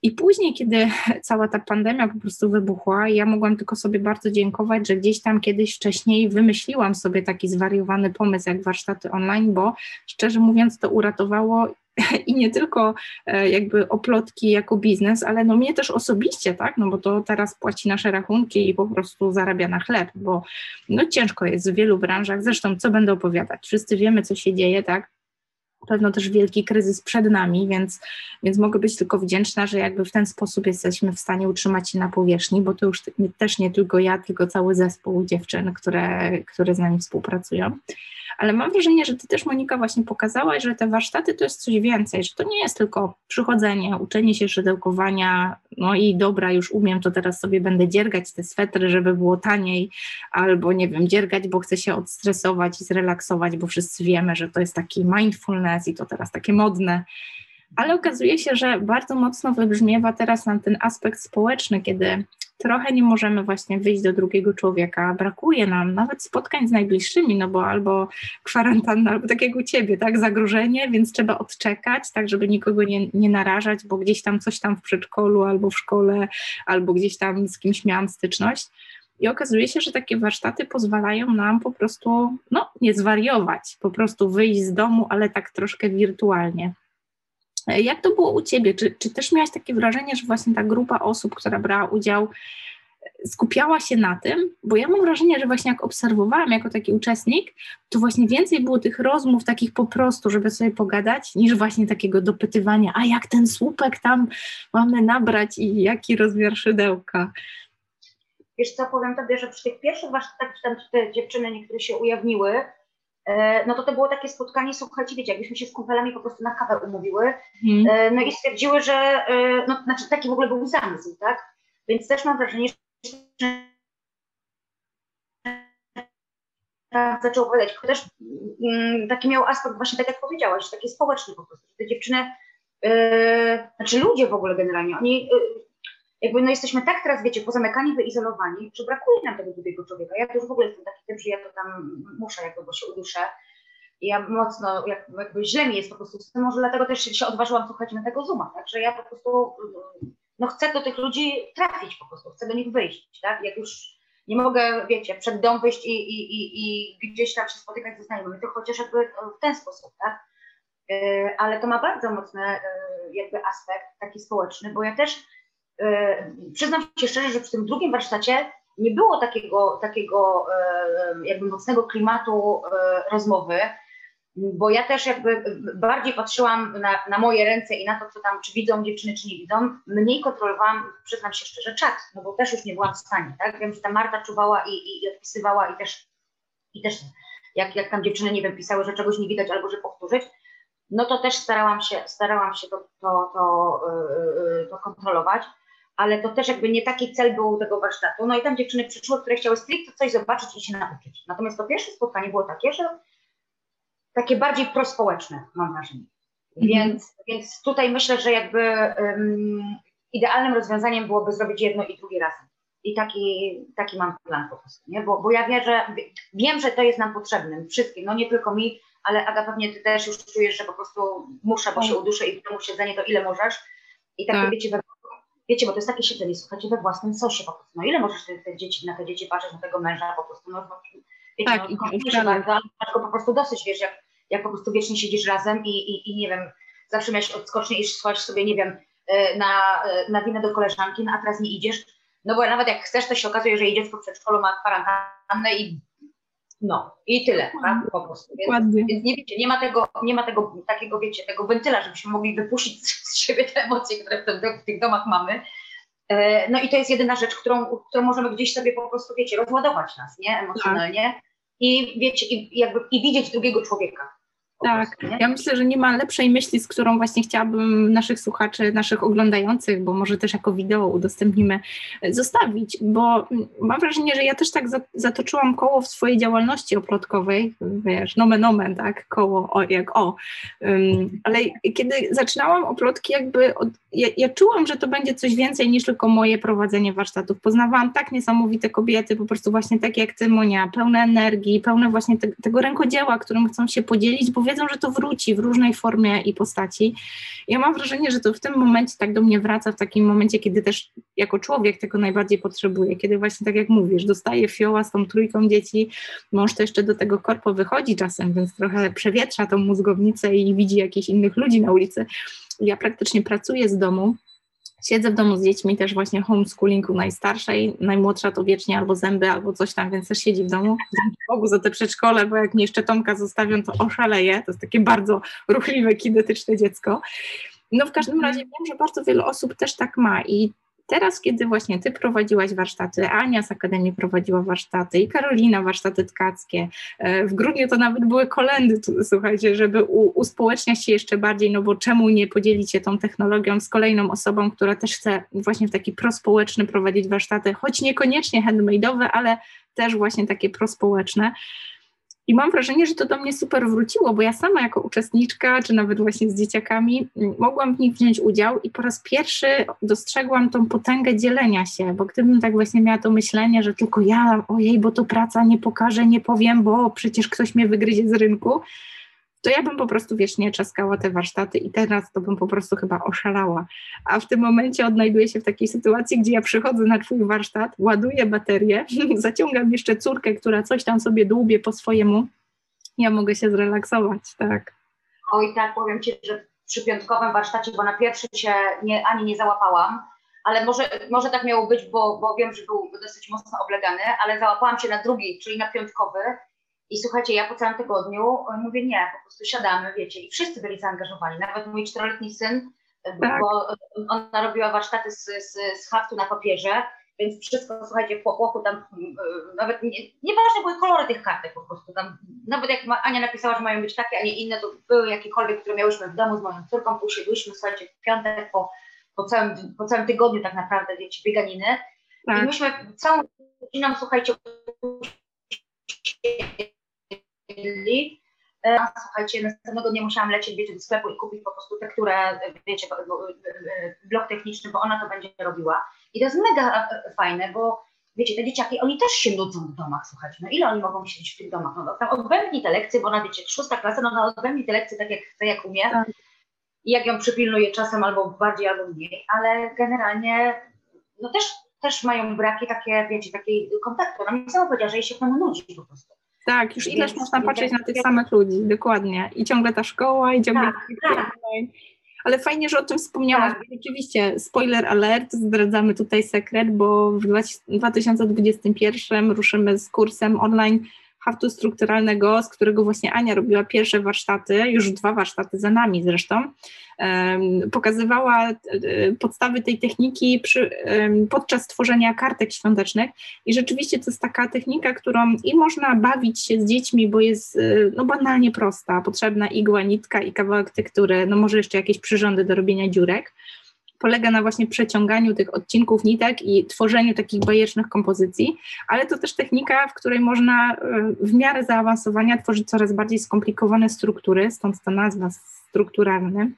I później, kiedy cała ta pandemia po prostu wybuchła, ja mogłam tylko sobie bardzo dziękować, że gdzieś tam kiedyś wcześniej wymyśliłam sobie taki zwariowany pomysł jak warsztaty online, bo szczerze mówiąc to uratowało i nie tylko e, jakby oplotki jako biznes, ale no mnie też osobiście, tak, no bo to teraz płaci nasze rachunki i po prostu zarabia na chleb, bo no ciężko jest w wielu branżach, zresztą co będę opowiadać, wszyscy wiemy, co się dzieje, tak, pewno też wielki kryzys przed nami, więc, więc mogę być tylko wdzięczna, że jakby w ten sposób jesteśmy w stanie utrzymać się na powierzchni, bo to już też nie tylko ja, tylko cały zespół dziewczyn, które, które z nami współpracują ale mam wrażenie, że ty też Monika właśnie pokazałaś, że te warsztaty to jest coś więcej, że to nie jest tylko przychodzenie, uczenie się szydełkowania, no i dobra, już umiem, to teraz sobie będę dziergać te swetry, żeby było taniej, albo nie wiem, dziergać, bo chcę się odstresować i zrelaksować, bo wszyscy wiemy, że to jest taki mindfulness i to teraz takie modne. Ale okazuje się, że bardzo mocno wybrzmiewa teraz nam ten aspekt społeczny, kiedy trochę nie możemy właśnie wyjść do drugiego człowieka, brakuje nam nawet spotkań z najbliższymi, no bo albo kwarantanna, albo tak jak u ciebie, tak, zagrożenie, więc trzeba odczekać, tak, żeby nikogo nie, nie narażać, bo gdzieś tam coś tam w przedszkolu, albo w szkole, albo gdzieś tam z kimś miałam styczność. I okazuje się, że takie warsztaty pozwalają nam po prostu, no, nie zwariować, po prostu wyjść z domu, ale tak troszkę wirtualnie. Jak to było u Ciebie? Czy, czy też miałaś takie wrażenie, że właśnie ta grupa osób, która brała udział, skupiała się na tym, bo ja mam wrażenie, że właśnie jak obserwowałam jako taki uczestnik, to właśnie więcej było tych rozmów takich po prostu, żeby sobie pogadać, niż właśnie takiego dopytywania, a jak ten słupek tam mamy nabrać i jaki rozmiar szydełka. Wiesz co, powiem Tobie, że przy tych pierwszych warsztatach, tam te dziewczyny niektóre się ujawniły, no to to było takie spotkanie, słuchajcie, wiecie, jakbyśmy się z kumpelami po prostu na kawę umówiły, mm. no i stwierdziły, że, e, no znaczy taki w ogóle był zamysł, tak? Więc też mam wrażenie, że zaczął opowiadać, chociaż mm, taki miał aspekt właśnie tak jak powiedziałaś, taki społeczny po prostu, te dziewczyny, yy, znaczy ludzie w ogóle generalnie, oni yy, jakby no jesteśmy tak teraz, wiecie, pozamykani, wyizolowani, że brakuje nam tego drugiego człowieka. Ja już w ogóle jestem taki typ, że ja to tam muszę jakby, bo się uduszę. Ja mocno, jakby źle mi jest po prostu z tym, może dlatego też się odważyłam słuchać na tego Zooma, tak, że ja po prostu no chcę do tych ludzi trafić po prostu, chcę do nich wyjść, tak, jak już nie mogę, wiecie, przed dom wyjść i, i, i, i gdzieś tam się spotykać ze znajomymi, to chociaż jakby w ten sposób, tak, e, ale to ma bardzo mocny e, jakby aspekt taki społeczny, bo ja też E, przyznam się szczerze, że przy tym drugim warsztacie nie było takiego, takiego e, jakby mocnego klimatu e, rozmowy, bo ja też jakby bardziej patrzyłam na, na, moje ręce i na to, co tam, czy widzą dziewczyny, czy nie widzą. Mniej kontrolowałam, przyznam się szczerze, czat, no bo też już nie byłam w stanie, tak? Wiem, że ta Marta czuwała i, i, i odpisywała i też, i też jak, jak tam dziewczyny, nie wiem, pisały, że czegoś nie widać albo że powtórzyć, no to też starałam się, starałam się to, to, to, yy, to kontrolować ale to też jakby nie taki cel był tego warsztatu. No i tam dziewczyny przyszły, które chciały stricte coś zobaczyć i się nauczyć. Natomiast to pierwsze spotkanie było takie, że takie bardziej prospołeczne, mam wrażenie. Mhm. Więc, więc tutaj myślę, że jakby um, idealnym rozwiązaniem byłoby zrobić jedno i drugie razem. I taki, taki mam plan po prostu, nie? Bo, bo ja wierzę, wiem, że to jest nam potrzebne, wszystkim, no nie tylko mi, ale Aga pewnie ty też już czujesz, że po prostu muszę, bo się uduszę i w domu siedzenie to ile możesz. I takie tak. wiecie, wiecie, bo to jest takie siedzenie, słuchajcie, we własnym sosie po prostu. No ile możesz te, te dzieci, na te dzieci patrzeć, na tego męża po prostu, no, no wiecie, tak, no, i się bardzo, ale go po prostu dosyć, wiesz, jak, jak po prostu wiecznie siedzisz razem i, i, i nie wiem, zawsze miałeś odskocznie i szłaś sobie, nie wiem, e, na, e, na winę do koleżanki, no, a teraz nie idziesz, no bo nawet jak chcesz, to się okazuje, że idziesz w przedszkolu ma kwarantannę i no, i tyle, tak? Po prostu. Więc, więc, nie wiecie, nie ma tego, nie ma tego takiego, wiecie, tego wentyla, żebyśmy mogli wypuścić z siebie te emocje, które w, w tych domach mamy. E, no i to jest jedyna rzecz, którą, którą możemy gdzieś sobie po prostu, wiecie, rozładować nas, nie? Emocjonalnie. Tak. I wiecie, i, jakby, i widzieć drugiego człowieka. Tak, prostu, ja myślę, że nie ma lepszej myśli, z którą właśnie chciałabym naszych słuchaczy, naszych oglądających, bo może też jako wideo udostępnimy, e, zostawić, bo mam wrażenie, że ja też tak zatoczyłam koło w swojej działalności oplotkowej, wiesz, nomen omen, tak, koło o, jak o, um, ale kiedy zaczynałam oplotki, jakby od, ja, ja czułam, że to będzie coś więcej niż tylko moje prowadzenie warsztatów. Poznawałam tak niesamowite kobiety, po prostu właśnie takie jak ty, Monia, pełne energii, pełne właśnie te, tego rękodzieła, którym chcą się podzielić, bo wiedzą, że to wróci w różnej formie i postaci. Ja mam wrażenie, że to w tym momencie tak do mnie wraca, w takim momencie, kiedy też jako człowiek tego najbardziej potrzebuję, kiedy właśnie tak jak mówisz, dostaję fioła z tą trójką dzieci, mąż to jeszcze do tego korpo wychodzi czasem, więc trochę przewietrza tą mózgownicę i widzi jakichś innych ludzi na ulicy. Ja praktycznie pracuję z domu, Siedzę w domu z dziećmi, też właśnie homeschooling u najstarszej, najmłodsza to wiecznie albo zęby, albo coś tam, więc też siedzi w domu. Dzięki Bogu za te przedszkole, bo jak mnie jeszcze Tomka zostawią, to oszaleję. To jest takie bardzo ruchliwe, kinetyczne dziecko. No w każdym razie wiem, że bardzo wiele osób też tak ma i Teraz, kiedy właśnie Ty prowadziłaś warsztaty, Ania z Akademii prowadziła warsztaty i Karolina warsztaty tkackie, e, w grudniu to nawet były kolendy, słuchajcie, żeby uspołeczniać się jeszcze bardziej, no bo czemu nie podzielić się tą technologią z kolejną osobą, która też chce właśnie w taki prospołeczny prowadzić warsztaty, choć niekoniecznie handmade'owe, ale też właśnie takie prospołeczne. I mam wrażenie, że to do mnie super wróciło, bo ja sama jako uczestniczka, czy nawet właśnie z dzieciakami, mm, mogłam w nich wziąć udział i po raz pierwszy dostrzegłam tą potęgę dzielenia się, bo gdybym tak właśnie miała to myślenie, że tylko ja, ojej, bo to praca, nie pokażę, nie powiem, bo przecież ktoś mnie wygryzie z rynku, to ja bym po prostu wiecznie czaskała te warsztaty i teraz to bym po prostu chyba oszalała. A w tym momencie odnajduję się w takiej sytuacji, gdzie ja przychodzę na Twój warsztat, ładuję baterię, zaciągam jeszcze córkę, która coś tam sobie dłubie po swojemu, ja mogę się zrelaksować, tak. Oj tak, powiem Ci, że przy piątkowym warsztacie, bo na pierwszy się nie, ani nie załapałam, ale może, może tak miało być, bo, bo wiem, że był dosyć mocno oblegany, ale załapałam się na drugi, czyli na piątkowy i słuchajcie, ja po całym tygodniu e, mówię nie, po prostu siadamy, wiecie, i wszyscy byli zaangażowani, nawet mój czteroletni syn, e, tak. bo ona robiła warsztaty z, z, z haftu na papierze, więc wszystko, słuchajcie, w popłochu tam, e, nawet nie, nieważne były kolory tych kartek po prostu, tam, nawet jak Ania napisała, że mają być takie, a nie inne, to były jakiekolwiek, które miałyśmy w domu z moją córką, usiedłyśmy, słuchajcie, w piątek po, po, całym, po całym tygodniu tak naprawdę, wiecie, bieganiny tak. i myśmy całą godziną, słuchajcie, jedli. E, a słuchajcie, następnego dnia musiałam lecieć, wiecie, do sklepu i kupić po prostu tekturę, wiecie, blok techniczny, bo ona to będzie robiła. I to jest mega e, fajne, bo wiecie, te dzieciaki, oni też się nudzą w domach, słuchajcie, no ile oni mogą siedzieć w tych domach? No, tam odbędni te lekcje, bo ona, wiecie, szósta klasa, no, no odbędni te lekcje tak jak chce, jak umie. Tak. I jak ją przypilnuje czasem albo bardziej, albo mniej, ale generalnie, no też, też mają braki takie, wiecie, takiej kontaktu. No mi sama powiedziała, że jej się tam nudzi po prostu. Tak, już ileż można patrzeć na tych samych ludzi, dokładnie. I ciągle ta szkoła, i ciągle tak, tak. Ale fajnie, że o tym wspomniałaś. Tak. Rzeczywiście, spoiler alert, zdradzamy tutaj sekret, bo w 2021 ruszymy z kursem online haftu strukturalnego, z którego właśnie Ania robiła pierwsze warsztaty, już dwa warsztaty za nami zresztą, pokazywała e, podstawy tej techniki przy, podczas tworzenia kartek świątecznych. I rzeczywiście to jest taka technika, którą i można bawić się z dziećmi, bo jest e, no, banalnie prosta, potrzebna igła, nitka i kawałek tektury, no może jeszcze jakieś przyrządy do robienia dziurek, polega na właśnie przeciąganiu tych odcinków nitek i tworzeniu takich bajecznych kompozycji, ale to też technika, w której można e, w miarę zaawansowania tworzyć coraz bardziej skomplikowane struktury, stąd ta nazwa strukturalny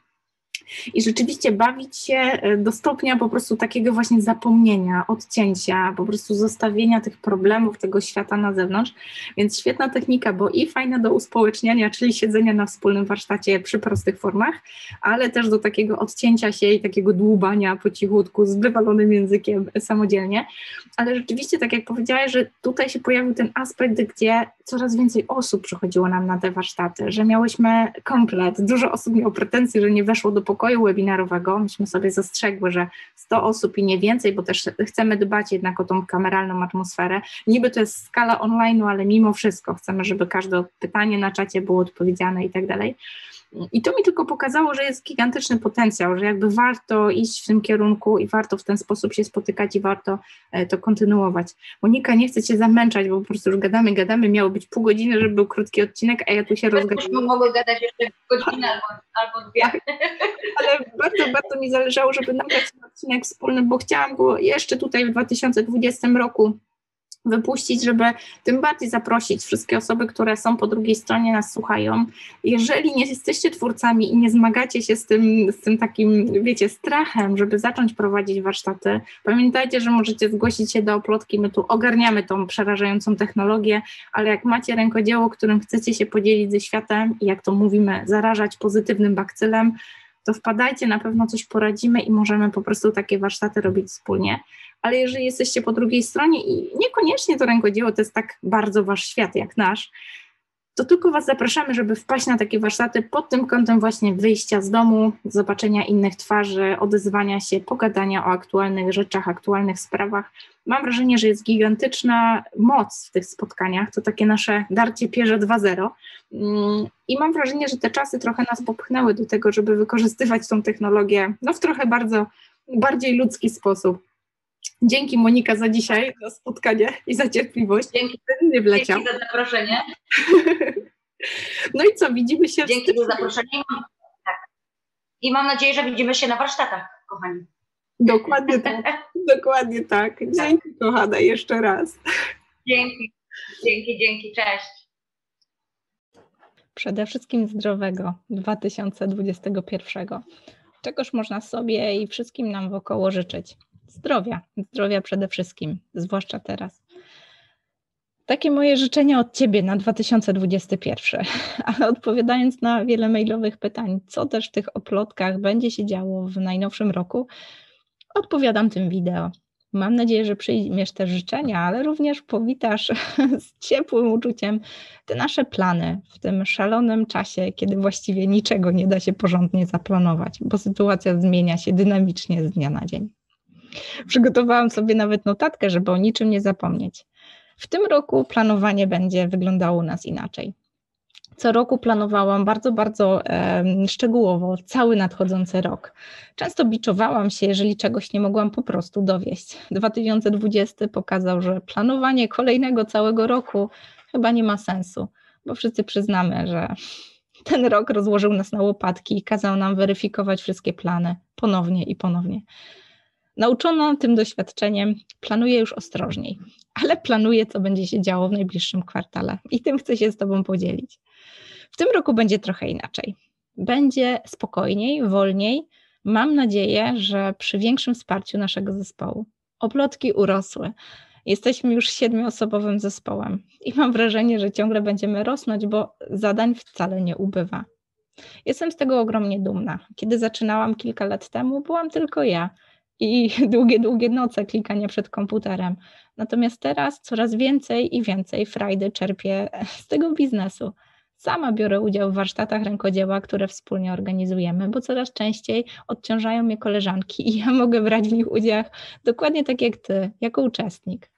i rzeczywiście bawić się e, do stopnia po prostu takiego właśnie zapomnienia, odcięcia, po prostu zostawienia tych problemów, tego świata na zewnątrz. Więc świetna technika, bo i fajna do uspołeczniania, czyli siedzenia na wspólnym warsztacie przy prostych formach, ale też do takiego odcięcia się i takiego dłubania po cichutku z wywalonym językiem samodzielnie. Ale rzeczywiście, tak jak powiedziałaś, że tutaj się pojawił ten aspekt, gdzie coraz więcej osób przychodziło nam na te warsztaty, że miałyśmy komplet. Dużo osób miało pretensje, że nie weszło do pokoju webinarowego. Myśmy sobie zastrzegły, że 100 osób i nie więcej, bo też chcemy dbać jednak o tą kameralną atmosferę. Niby to jest skala online, ale mimo wszystko chcemy, żeby każde pytanie na czacie było odpowiedziane i tak dalej. I to mi tylko pokazało, że jest gigantyczny potencjał, że jakby warto iść w tym kierunku i warto w ten sposób się spotykać i warto e, to kontynuować. Monika, nie chcę Cię zamęczać, bo po prostu już gadamy, gadamy, miało być pół godziny, żeby był krótki odcinek, a ja tu się rozgadałam. Mogły gadać jeszcze godzinę albo, albo dwie. Ale bardzo, bardzo mi zależało, żeby nagrać ten odcinek wspólny, bo chciałam go jeszcze tutaj w 2020 roku wypuścić, żeby tym bardziej zaprosić wszystkie osoby, które są po drugiej stronie, nas słuchają. Jeżeli nie jesteście twórcami i nie zmagacie się z tym, z tym takim, wiecie, strachem, żeby zacząć prowadzić warsztaty, pamiętajcie, że możecie zgłosić się do oplotki, my tu ogarniamy tą przerażającą technologię, ale jak macie rękodzieło, którym chcecie się podzielić ze światem i jak to mówimy, zarażać pozytywnym bakcylem, to wpadajcie, na pewno coś poradzimy i możemy po prostu takie warsztaty robić wspólnie. Ale jeżeli jesteście po drugiej stronie i niekoniecznie to rękodzieło to jest tak bardzo wasz świat jak nasz, to tylko Was zapraszamy, żeby wpaść na takie warsztaty pod tym kątem właśnie wyjścia z domu, zobaczenia innych twarzy, odezwania się, pogadania o aktualnych rzeczach, aktualnych sprawach. Mam wrażenie, że jest gigantyczna moc w tych spotkaniach, to takie nasze darcie pierze 2.0 mm, i mam wrażenie, że te czasy trochę nas popchnęły do tego, żeby wykorzystywać tą technologię no, w trochę bardzo bardziej ludzki sposób. Dzięki Monika za dzisiaj, za spotkanie i za cierpliwość. Dzięki, nie wleciał. Dzięki za zaproszenie. No i co, widzimy się. Dzięki za zaproszenie. Tak. I mam nadzieję, że widzimy się na warsztatach, kochani. Dokładnie tak. Dokładnie tak. Dzięki, tak. kochana, jeszcze raz. Dzięki, dzięki, dzięki. Cześć. Przede wszystkim zdrowego 2021. Czegoż można sobie i wszystkim nam wokoło życzyć? Zdrowia, zdrowia przede wszystkim, zwłaszcza teraz. Takie moje życzenia od Ciebie na 2021. Ale odpowiadając na wiele mailowych pytań, co też w tych oplotkach będzie się działo w najnowszym roku, odpowiadam tym wideo. Mam nadzieję, że przyjmiesz te życzenia, ale również powitasz z ciepłym uczuciem te nasze plany w tym szalonym czasie, kiedy właściwie niczego nie da się porządnie zaplanować, bo sytuacja zmienia się dynamicznie z dnia na dzień. Przygotowałam sobie nawet notatkę, żeby o niczym nie zapomnieć. W tym roku planowanie będzie wyglądało u nas inaczej. Co roku planowałam bardzo, bardzo e, szczegółowo cały nadchodzący rok. Często biczowałam się, jeżeli czegoś nie mogłam po prostu dowieść. 2020 pokazał, że planowanie kolejnego całego roku chyba nie ma sensu, bo wszyscy przyznamy, że ten rok rozłożył nas na łopatki i kazał nam weryfikować wszystkie plany ponownie i ponownie. Nauczona tym doświadczeniem, planuję już ostrożniej, ale planuję, co będzie się działo w najbliższym kwartale i tym chcę się z Tobą podzielić. W tym roku będzie trochę inaczej. Będzie spokojniej, wolniej. Mam nadzieję, że przy większym wsparciu naszego zespołu. Oplotki urosły. Jesteśmy już siedmioosobowym zespołem i mam wrażenie, że ciągle będziemy rosnąć, bo zadań wcale nie ubywa. Jestem z tego ogromnie dumna. Kiedy zaczynałam kilka lat temu, byłam tylko ja i długie, długie noce klikania przed komputerem. Natomiast teraz coraz więcej i więcej frajdy czerpię z tego biznesu. Sama biorę udział w warsztatach rękodzieła, które wspólnie organizujemy, bo coraz częściej odciążają mnie koleżanki i ja mogę brać w nich udział dokładnie tak jak ty, jako uczestnik.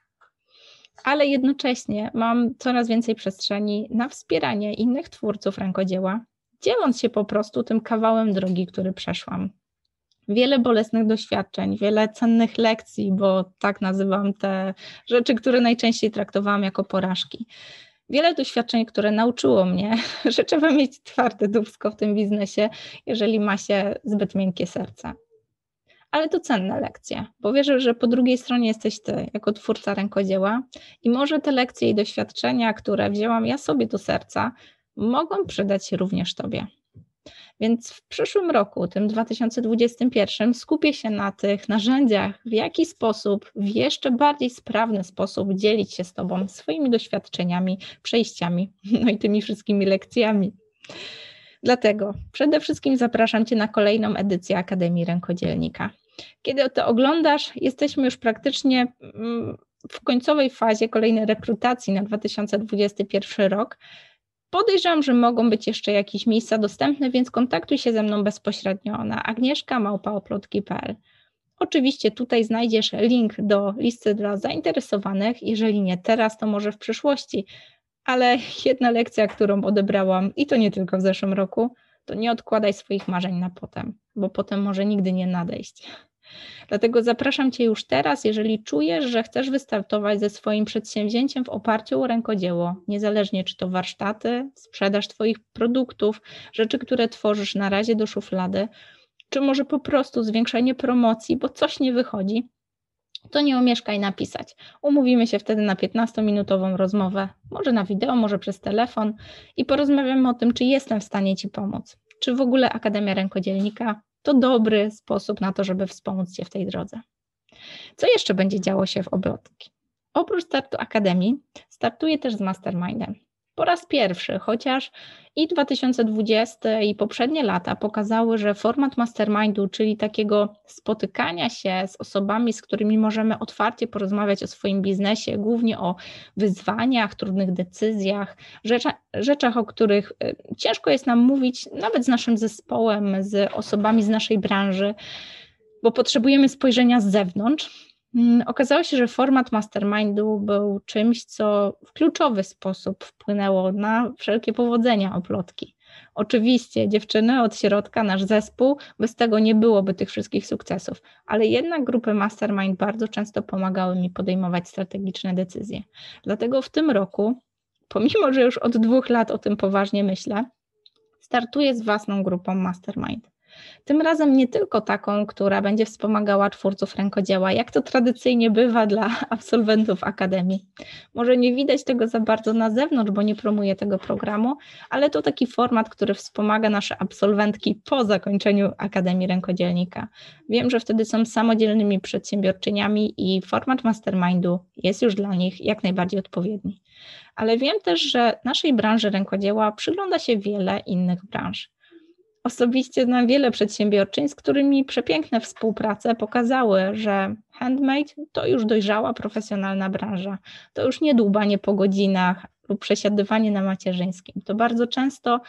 Ale jednocześnie mam coraz więcej przestrzeni na wspieranie innych twórców rękodzieła, dzieląc się po prostu tym kawałem drogi, który przeszłam wiele bolesnych doświadczeń, wiele cennych lekcji, bo tak nazywam te rzeczy, które najczęściej traktowałam jako porażki. Wiele doświadczeń, które nauczyło mnie, że trzeba mieć twarde dubsko w tym biznesie, jeżeli ma się zbyt miękkie serce. Ale to cenne lekcje, bo wierzę, że po drugiej stronie jesteś ty, jako twórca rękodzieła, i może te lekcje i doświadczenia, które wzięłam ja sobie do serca, mogą przydać się również tobie. Więc w przyszłym roku, tym 2021, skupię się na tych narzędziach, w jaki sposób, w jeszcze bardziej sprawny sposób dzielić się z Tobą swoimi doświadczeniami, przejściami, no i tymi wszystkimi lekcjami. Dlatego przede wszystkim zapraszam Cię na kolejną edycję Akademii Rękodzielnika. Kiedy to oglądasz, jesteśmy już praktycznie mm, w końcowej fazie kolejnej rekrutacji na 2021 rok. Podejrzewam, że mogą być jeszcze jakieś miejsca dostępne, więc kontaktuj się ze mną bezpośrednio na agnieszka.małpaoplotki.pl. Oczywiście tutaj znajdziesz link do listy dla zainteresowanych, jeżeli nie teraz, to może w przyszłości, ale jedna lekcja, którą odebrałam i to nie tylko w zeszłym roku, to nie odkładaj swoich marzeń na potem, bo potem może nigdy nie nadejść. Dlatego zapraszam Cię już teraz, jeżeli czujesz, że chcesz wystartować ze swoim przedsięwzięciem w oparciu o rękodzieło, niezależnie czy to warsztaty, sprzedaż Twoich produktów, rzeczy, które tworzysz na razie do szuflady, czy może po prostu zwiększenie promocji, bo coś nie wychodzi, to nie omieszkaj napisać. Umówimy się wtedy na 15-minutową rozmowę, może na wideo, może przez telefon i porozmawiamy o tym, czy jestem w stanie Ci pomóc. Czy w ogóle Akademia Rękodzielnika to dobry sposób na to, żeby wspomóc Cię w tej drodze. Co jeszcze będzie działo się w obrotki? Oprócz startu Akademii, startuję też z Mastermindem po raz pierwszy, chociaż i 2020 i poprzednie lata pokazały, że format mastermindu, czyli takiego spotykania się z osobami, z którymi możemy otwarcie porozmawiać o swoim biznesie, głównie o wyzwaniach, trudnych decyzjach, rzeczach, rzeczach o których y, ciężko jest nam mówić, nawet z naszym zespołem, z osobami z naszej branży, bo potrzebujemy spojrzenia z zewnątrz okazało się, że format mastermindu był czymś, co w kluczowy sposób wpłynęło na wszelkie powodzenia oplotki. Oczywiście, dziewczyny od środka, nasz zespół, bez tego nie byłoby tych wszystkich sukcesów, ale jednak grupy mastermind bardzo często pomagały mi podejmować strategiczne decyzje. Dlatego w tym roku, pomimo że już od dwóch lat o tym poważnie myślę, startuję z własną grupą mastermind. Tym razem nie tylko taką, która będzie wspomagała twórców rękodzieła, jak to tradycyjnie bywa dla absolwentów Akademii. Może nie widać tego za bardzo na zewnątrz, bo nie promuję tego programu, ale to taki format, który wspomaga nasze absolwentki po zakończeniu Akademii Rękodzielnika. Wiem, że wtedy są samodzielnymi przedsiębiorczyniami i format mastermindu jest już dla nich jak najbardziej odpowiedni. Ale wiem też, że naszej branży rękodzieła przygląda się wiele innych branż. Osobiście znam wiele przedsiębiorczyń, z którymi przepiękne współprace pokazały, że handmade to już dojrzała profesjonalna branża. To już nie dłubanie po godzinach lub przesiadywanie na macierzyńskim. To bardzo często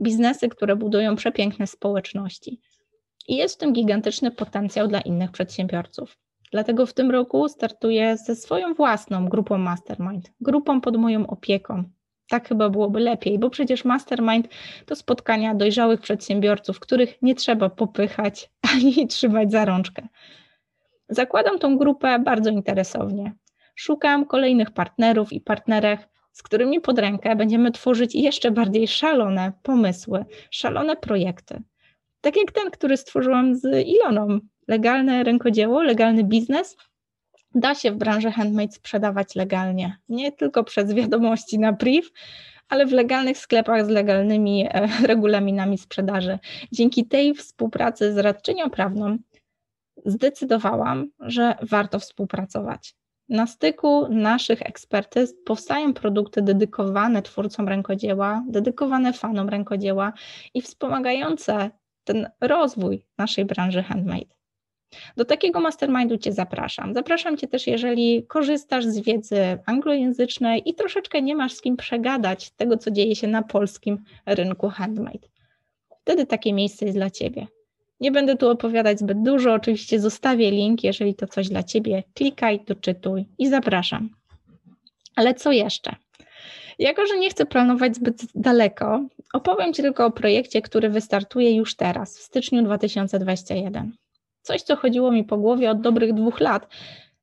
biznesy, które budują przepiękne społeczności. I jest w tym gigantyczny potencjał dla innych przedsiębiorców. Dlatego w tym roku startuję ze swoją własną grupą Mastermind, grupą pod moją opieką, tak chyba byłoby lepiej, bo przecież mastermind to spotkania dojrzałych przedsiębiorców, których nie trzeba popychać ani trzymać za rączkę. Zakładam tą grupę bardzo interesownie. Szukam kolejnych partnerów i partnerek, z którymi pod rękę będziemy tworzyć jeszcze bardziej szalone pomysły, szalone projekty. Tak jak ten, który stworzyłam z Iloną. Legalne rękodzieło, legalny biznes, da się w branży handmade sprzedawać legalnie. Nie tylko przez wiadomości na priv, ale w legalnych sklepach z legalnymi e, regulaminami sprzedaży. Dzięki tej współpracy z radczynią prawną zdecydowałam, że warto współpracować. Na styku naszych ekspertyz powstają produkty dedykowane twórcom rękodzieła, dedykowane fanom rękodzieła i wspomagające ten rozwój naszej branży handmade. Do takiego mastermindu Cię zapraszam. Zapraszam Cię też, jeżeli korzystasz z wiedzy anglojęzycznej i troszeczkę nie masz z kim przegadać tego, co dzieje się na polskim rynku handmade. Wtedy takie miejsce jest dla Ciebie. Nie będę tu opowiadać zbyt dużo, oczywiście zostawię link, jeżeli to coś dla Ciebie, klikaj, doczytuj i zapraszam. Ale co jeszcze? Jako, że nie chcę planować zbyt daleko, opowiem Ci tylko o projekcie, który wystartuje już teraz, w styczniu 2021. Coś, co chodziło mi po głowie od dobrych dwóch lat,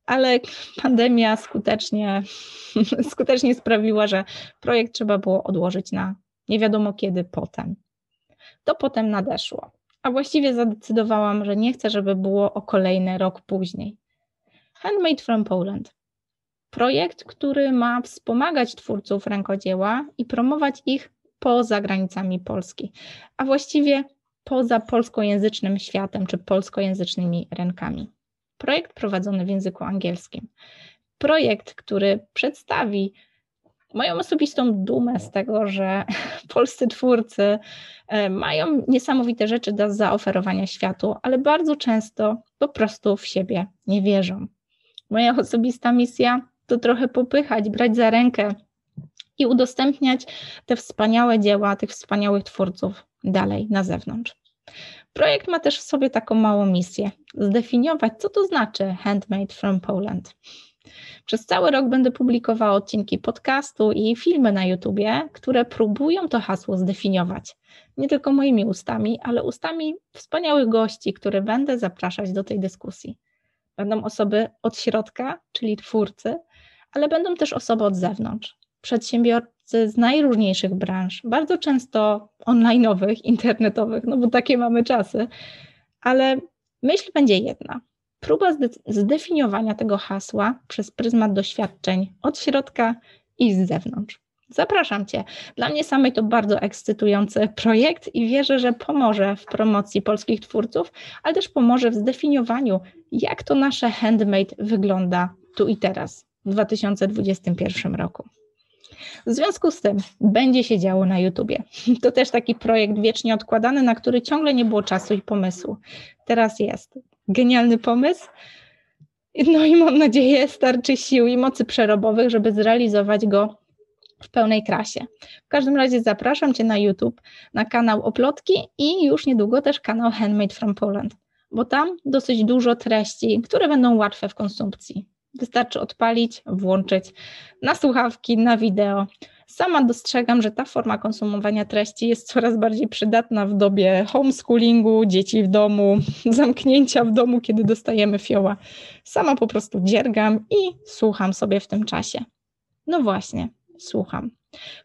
ale pandemia skutecznie, skutecznie sprawiła, że projekt trzeba było odłożyć na nie wiadomo kiedy potem. To potem nadeszło, a właściwie zadecydowałam, że nie chcę, żeby było o kolejny rok później. Handmade from Poland. Projekt, który ma wspomagać twórców rękodzieła i promować ich poza granicami Polski, a właściwie poza polskojęzycznym światem czy polskojęzycznymi rynkami. Projekt prowadzony w języku angielskim. Projekt, który przedstawi moją osobistą dumę z tego, że polscy twórcy e, mają niesamowite rzeczy do zaoferowania światu, ale bardzo często po prostu w siebie nie wierzą. Moja osobista misja to trochę popychać, brać za rękę i udostępniać te wspaniałe dzieła tych wspaniałych twórców dalej na zewnątrz. Projekt ma też w sobie taką małą misję: zdefiniować, co to znaczy handmade from Poland. Przez cały rok będę publikowała odcinki podcastu i filmy na YouTubie, które próbują to hasło zdefiniować. Nie tylko moimi ustami, ale ustami wspaniałych gości, które będę zapraszać do tej dyskusji. Będą osoby od środka, czyli twórcy, ale będą też osoby od zewnątrz, przedsiębiorcy z najróżniejszych branż, bardzo często online'owych, internetowych, no bo takie mamy czasy, ale myśl będzie jedna. Próba zdefiniowania tego hasła przez pryzmat doświadczeń od środka i z zewnątrz. Zapraszam Cię. Dla mnie samej to bardzo ekscytujący projekt i wierzę, że pomoże w promocji polskich twórców, ale też pomoże w zdefiniowaniu, jak to nasze handmade wygląda tu i teraz, w 2021 roku. W związku z tym będzie się działo na YouTubie. To też taki projekt wiecznie odkładany, na który ciągle nie było czasu i pomysłu. Teraz jest. Genialny pomysł. No i mam nadzieję, starczy sił i mocy przerobowych, żeby zrealizować go w pełnej krasie. W każdym razie zapraszam Cię na YouTube, na kanał Oplotki i już niedługo też kanał Handmade from Poland, bo tam dosyć dużo treści, które będą łatwe w konsumpcji. Wystarczy odpalić, włączyć na słuchawki, na wideo. Sama dostrzegam, że ta forma konsumowania treści jest coraz bardziej przydatna w dobie homeschoolingu, dzieci w domu, zamknięcia w domu, kiedy dostajemy fioła. Sama po prostu dziergam i słucham sobie w tym czasie. No właśnie, słucham.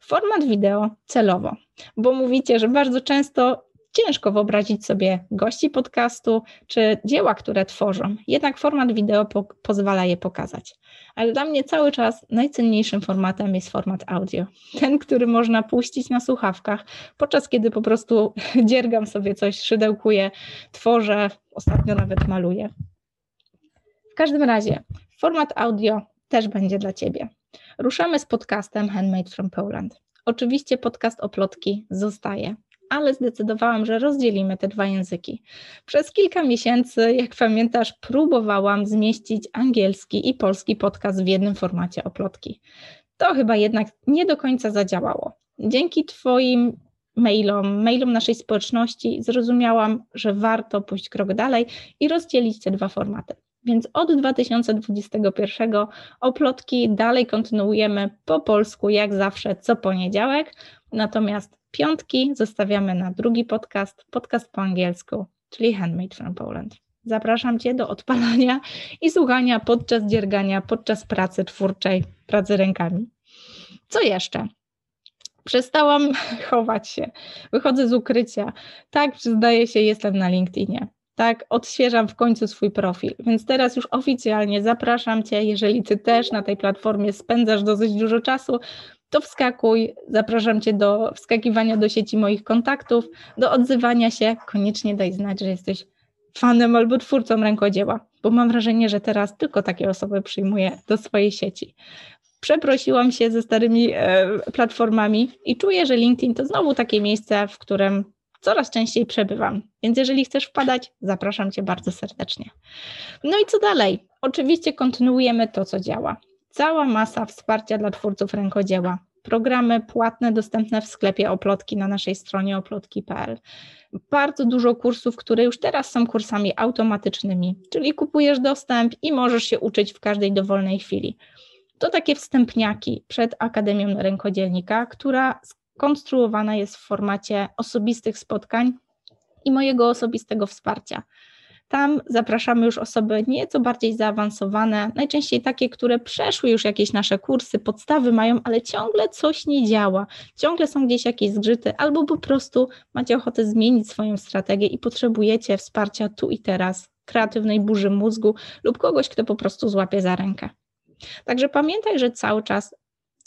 Format wideo celowo, bo mówicie, że bardzo często ciężko wyobrazić sobie gości podcastu czy dzieła, które tworzą. Jednak format wideo po pozwala je pokazać. Ale dla mnie cały czas najcenniejszym formatem jest format audio. Ten, który można puścić na słuchawkach, podczas kiedy po prostu dziergam sobie coś, szydełkuję, tworzę, ostatnio nawet maluję. W każdym razie, format audio też będzie dla Ciebie. Ruszamy z podcastem Handmade from Poland. Oczywiście podcast o plotki zostaje, ale zdecydowałam, że rozdzielimy te dwa języki. Przez kilka miesięcy, jak pamiętasz, próbowałam zmieścić angielski i polski podcast w jednym formacie o plotki. To chyba jednak nie do końca zadziałało. Dzięki Twoim mailom, mailom naszej społeczności zrozumiałam, że warto pójść krok dalej i rozdzielić te dwa formaty. Więc od 2021 oplotki dalej kontynuujemy po polsku, jak zawsze, co poniedziałek. Natomiast piątki zostawiamy na drugi podcast, podcast po angielsku, czyli Handmade from Poland. Zapraszam Cię do odpalania i słuchania podczas dziergania, podczas pracy twórczej, pracy rękami. Co jeszcze? Przestałam chować się. Wychodzę z ukrycia. Tak, przyznaję się, jestem na LinkedInie tak, odświeżam w końcu swój profil. Więc teraz już oficjalnie zapraszam Cię, jeżeli Ty też na tej platformie spędzasz dosyć dużo czasu, to wskakuj. Zapraszam Cię do wskakiwania do sieci moich kontaktów, do odzywania się. Koniecznie daj znać, że jesteś fanem albo twórcą rękodzieła, bo mam wrażenie, że teraz tylko takie osoby przyjmuję do swojej sieci. Przeprosiłam się ze starymi e, platformami i czuję, że LinkedIn to znowu takie miejsce, w którym coraz częściej przebywam. Więc jeżeli chcesz wpadać, zapraszam Cię bardzo serdecznie. No i co dalej? Oczywiście kontynuujemy to, co działa. Cała masa wsparcia dla twórców rękodzieła. Programy płatne dostępne w sklepie Oplotki na naszej stronie oplotki.pl. Bardzo dużo kursów, które już teraz są kursami automatycznymi, czyli kupujesz dostęp i możesz się uczyć w każdej dowolnej chwili. To takie wstępniaki przed Akademią Rękodzielnika, która konstruowana jest w formacie osobistych spotkań i mojego osobistego wsparcia. Tam zapraszamy już osoby nieco bardziej zaawansowane, najczęściej takie, które przeszły już jakieś nasze kursy, podstawy mają, ale ciągle coś nie działa, ciągle są gdzieś jakieś zgrzyty, albo po prostu macie ochotę zmienić swoją strategię i potrzebujecie wsparcia tu i teraz, kreatywnej burzy mózgu lub kogoś, kto po prostu złapie za rękę. Także pamiętaj, że cały czas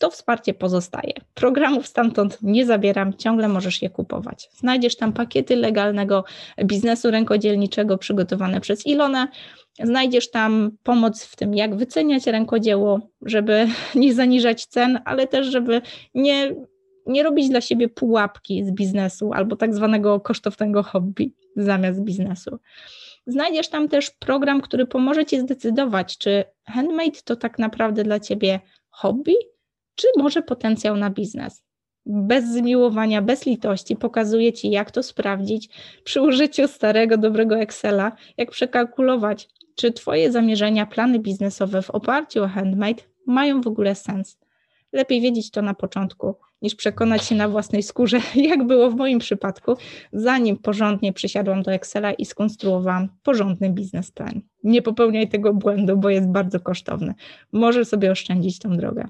to wsparcie pozostaje. Programów stamtąd nie zabieram, ciągle możesz je kupować. Znajdziesz tam pakiety legalnego biznesu rękodzielniczego przygotowane przez Ilonę. Znajdziesz tam pomoc w tym, jak wyceniać rękodzieło, żeby nie zaniżać cen, ale też, żeby nie, nie robić dla siebie pułapki z biznesu albo tak zwanego kosztownego hobby zamiast biznesu. Znajdziesz tam też program, który pomoże Ci zdecydować, czy handmade to tak naprawdę dla Ciebie hobby, czy może potencjał na biznes. bez zmiłowania, bez litości pokazuje Ci, jak to sprawdzić przy użyciu starego, dobrego Excela, jak przekalkulować, czy Twoje zamierzenia, plany biznesowe w oparciu o handmade mają w ogóle sens. Lepiej wiedzieć to na początku, niż przekonać się na własnej skórze, jak było w moim przypadku, zanim porządnie przysiadłam do Excela i skonstruowałam porządny biznesplan. Nie popełniaj tego błędu, bo jest bardzo kosztowny. Możesz sobie oszczędzić tą drogę.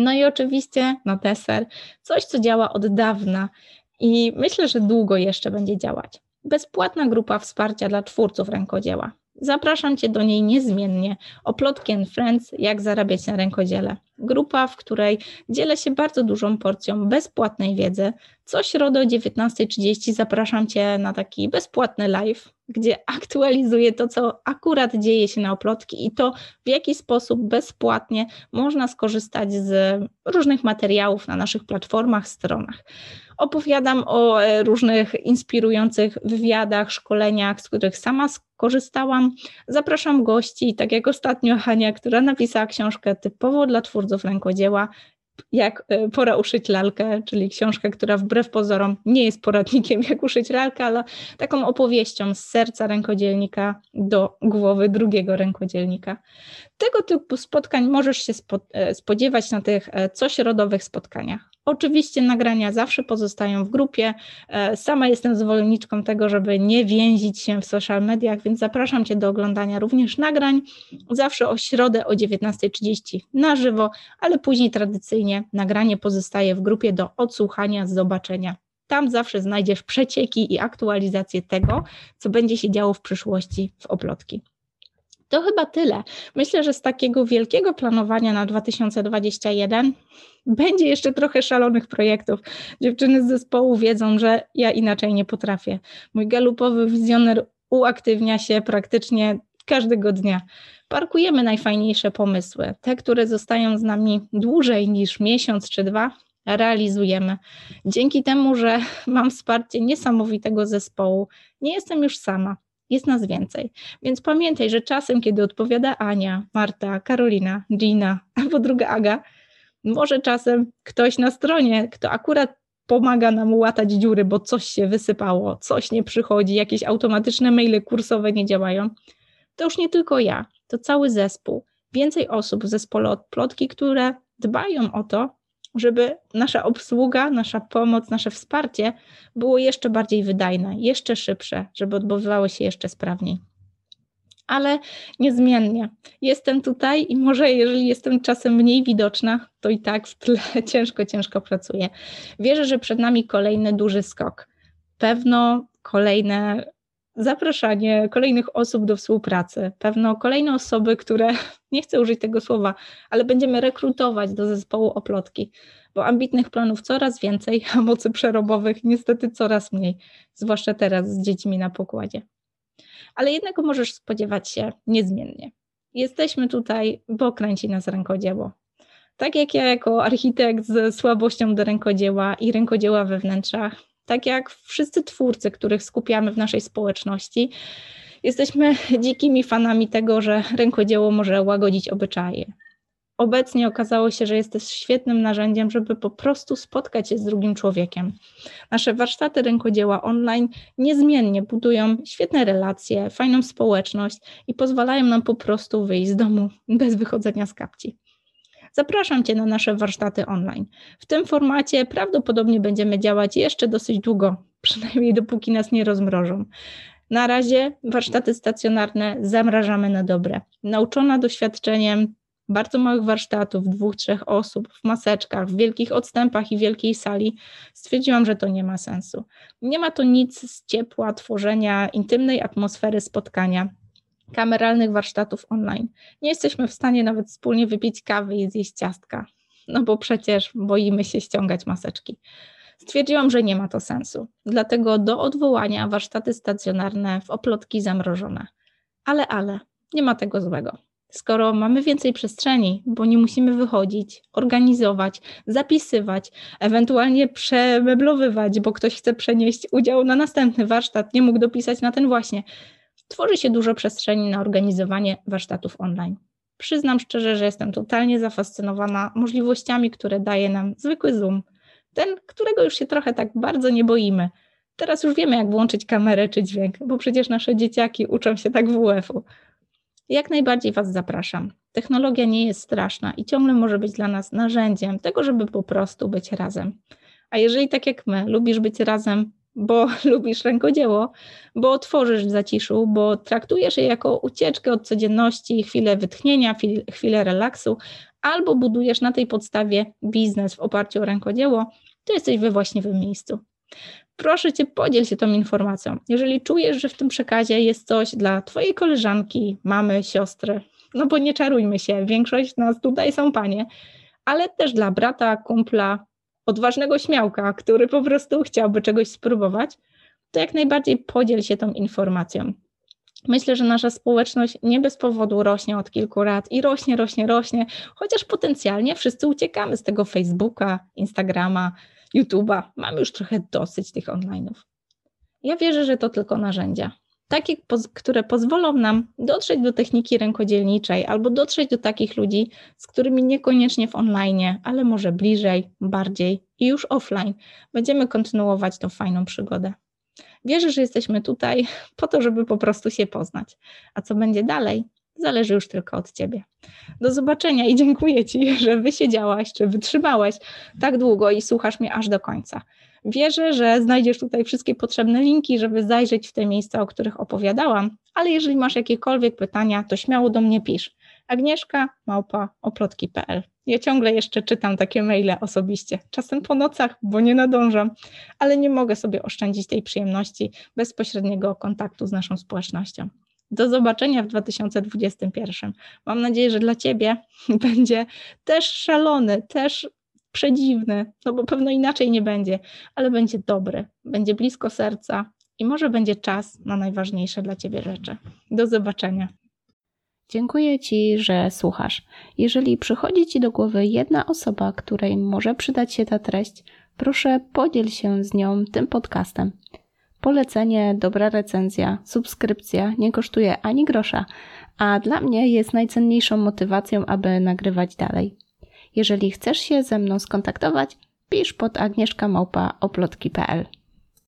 No i oczywiście na deser coś, co działa od dawna i myślę, że długo jeszcze będzie działać. Bezpłatna grupa wsparcia dla twórców rękodzieła. Zapraszam Cię do niej niezmiennie. Oplotki and Friends, jak zarabiać na rękodziele. Grupa, w której dzielę się bardzo dużą porcją bezpłatnej wiedzy. Co środę o 19.30 zapraszam Cię na taki bezpłatny live, gdzie aktualizuję to, co akurat dzieje się na oplotki i to, w jaki sposób bezpłatnie można skorzystać z różnych materiałów na naszych platformach, stronach. Opowiadam o e, różnych inspirujących wywiadach, szkoleniach, z których sama skorzystałam. Zapraszam gości, tak jak ostatnio Hania, która napisała książkę typowo dla twórców rękodzieła jak e, pora uszyć lalkę, czyli książkę, która wbrew pozorom nie jest poradnikiem, jak uszyć lalkę, ale taką opowieścią z serca rękodzielnika do głowy drugiego rękodzielnika. Tego typu spotkań możesz się e, spodziewać na tych cośrodowych spotkaniach. Oczywiście nagrania zawsze pozostają w grupie. E, sama jestem zwolenniczką tego, żeby nie więzić się w social mediach, więc zapraszam Cię do oglądania również nagrań. Zawsze o środę o 19.30 na żywo, ale później tradycyjnie nagranie pozostaje w grupie do odsłuchania, zobaczenia. Tam zawsze znajdziesz przecieki i aktualizacje tego, co będzie się działo w przyszłości w oplotki. To chyba tyle. Myślę, że z takiego wielkiego planowania na 2021 będzie jeszcze trochę szalonych projektów. Dziewczyny z zespołu wiedzą, że ja inaczej nie potrafię. Mój galupowy wizjoner uaktywnia się praktycznie każdego dnia. Parkujemy najfajniejsze pomysły, te, które zostają z nami dłużej niż miesiąc czy dwa, realizujemy. Dzięki temu, że mam wsparcie niesamowitego zespołu, nie jestem już sama jest nas więcej. Więc pamiętaj, że czasem, kiedy odpowiada Ania, Marta, Karolina, Gina albo druga Aga, może czasem ktoś na stronie, kto akurat pomaga nam łatać dziury, bo coś się wysypało, coś nie przychodzi, jakieś automatyczne maile kursowe nie działają, to już nie tylko ja, to cały zespół, więcej osób w zespole od plotki, które dbają o to, żeby nasza obsługa, nasza pomoc, nasze wsparcie było jeszcze bardziej wydajne, jeszcze szybsze, żeby odbywało się jeszcze sprawniej. Ale niezmiennie jestem tutaj i może jeżeli jestem czasem mniej widoczna, to i tak w tle ciężko, ciężko pracuję. Wierzę, że przed nami kolejny duży skok. Pewno kolejne zapraszanie kolejnych osób do współpracy, pewno kolejne osoby, które, nie chcę użyć tego słowa, ale będziemy rekrutować do zespołu oplotki, bo ambitnych planów coraz więcej, a mocy przerobowych niestety coraz mniej, zwłaszcza teraz z dziećmi na pokładzie. Ale jednego możesz spodziewać się niezmiennie. Jesteśmy tutaj, bo kręci nas rękodzieło. Tak jak ja jako architekt z słabością do rękodzieła i rękodzieła we wnętrzach, tak jak wszyscy twórcy, których skupiamy w naszej społeczności, jesteśmy dzikimi fanami tego, że rękodzieło może łagodzić obyczaje. Obecnie okazało się, że jest też świetnym narzędziem, żeby po prostu spotkać się z drugim człowiekiem. Nasze warsztaty rękodzieła online niezmiennie budują świetne relacje, fajną społeczność i pozwalają nam po prostu wyjść z domu bez wychodzenia z kapci. Zapraszam Cię na nasze warsztaty online. W tym formacie prawdopodobnie będziemy działać jeszcze dosyć długo, przynajmniej dopóki nas nie rozmrożą. Na razie warsztaty stacjonarne zamrażamy na dobre. Nauczona doświadczeniem bardzo małych warsztatów, dwóch, trzech osób w maseczkach, w wielkich odstępach i wielkiej sali, stwierdziłam, że to nie ma sensu. Nie ma to nic z ciepła, tworzenia intymnej atmosfery spotkania kameralnych warsztatów online. Nie jesteśmy w stanie nawet wspólnie wypić kawy i zjeść ciastka, no bo przecież boimy się ściągać maseczki. Stwierdziłam, że nie ma to sensu, dlatego do odwołania warsztaty stacjonarne w oplotki zamrożone. Ale, ale, nie ma tego złego. Skoro mamy więcej przestrzeni, bo nie musimy wychodzić, organizować, zapisywać, ewentualnie przemeblowywać, bo ktoś chce przenieść udział na następny warsztat, nie mógł dopisać na ten właśnie, tworzy się dużo przestrzeni na organizowanie warsztatów online. Przyznam szczerze, że jestem totalnie zafascynowana możliwościami, które daje nam zwykły Zoom. Ten, którego już się trochę tak bardzo nie boimy. Teraz już wiemy, jak włączyć kamerę czy dźwięk, bo przecież nasze dzieciaki uczą się tak w WF-u. Jak najbardziej Was zapraszam. Technologia nie jest straszna i ciągle może być dla nas narzędziem tego, żeby po prostu być razem. A jeżeli tak jak my, lubisz być razem, bo lubisz rękodzieło, bo tworzysz w zaciszu, bo traktujesz je jako ucieczkę od codzienności, chwilę wytchnienia, chwilę relaksu, albo budujesz na tej podstawie biznes w oparciu o rękodzieło, to jesteś we właściwym miejscu. Proszę Cię, podziel się tą informacją. Jeżeli czujesz, że w tym przekazie jest coś dla Twojej koleżanki, mamy, siostry, no bo nie czarujmy się, większość nas tutaj są panie, ale też dla brata, kumpla, odważnego śmiałka, który po prostu chciałby czegoś spróbować, to jak najbardziej podziel się tą informacją. Myślę, że nasza społeczność nie bez powodu rośnie od kilku lat i rośnie, rośnie, rośnie, chociaż potencjalnie wszyscy uciekamy z tego Facebooka, Instagrama, YouTube'a. Mamy już trochę dosyć tych online'ów. Ja wierzę, że to tylko narzędzia. Takie, które pozwolą nam dotrzeć do techniki rękodzielniczej albo dotrzeć do takich ludzi, z którymi niekoniecznie w online, ale może bliżej, bardziej i już offline będziemy kontynuować tą fajną przygodę. Wierzę, że jesteśmy tutaj po to, żeby po prostu się poznać. A co będzie dalej, zależy już tylko od Ciebie. Do zobaczenia i dziękuję Ci, że wysiedziałaś czy wytrzymałaś tak długo i słuchasz mnie aż do końca. Wierzę, że znajdziesz tutaj wszystkie potrzebne linki, żeby zajrzeć w te miejsca, o których opowiadałam, ale jeżeli masz jakiekolwiek pytania, to śmiało do mnie pisz. Agnieszka małpa oplotki.pl. Ja ciągle jeszcze czytam takie maile osobiście, czasem po nocach, bo nie nadążam, ale nie mogę sobie oszczędzić tej przyjemności bezpośredniego kontaktu z naszą społecznością. Do zobaczenia w 2021. Mam nadzieję, że dla Ciebie będzie też szalony, też przedziwny, no bo pewno inaczej nie będzie, ale będzie dobry, będzie blisko serca i może będzie czas na najważniejsze dla Ciebie rzeczy. Do zobaczenia. Dziękuję Ci, że słuchasz. Jeżeli przychodzi Ci do głowy jedna osoba, której może przydać się ta treść, proszę podziel się z nią tym podcastem. Polecenie, dobra recenzja, subskrypcja nie kosztuje ani grosza, a dla mnie jest najcenniejszą motywacją, aby nagrywać dalej. Jeżeli chcesz się ze mną skontaktować, pisz pod agnieszkamałpa oplotki.pl.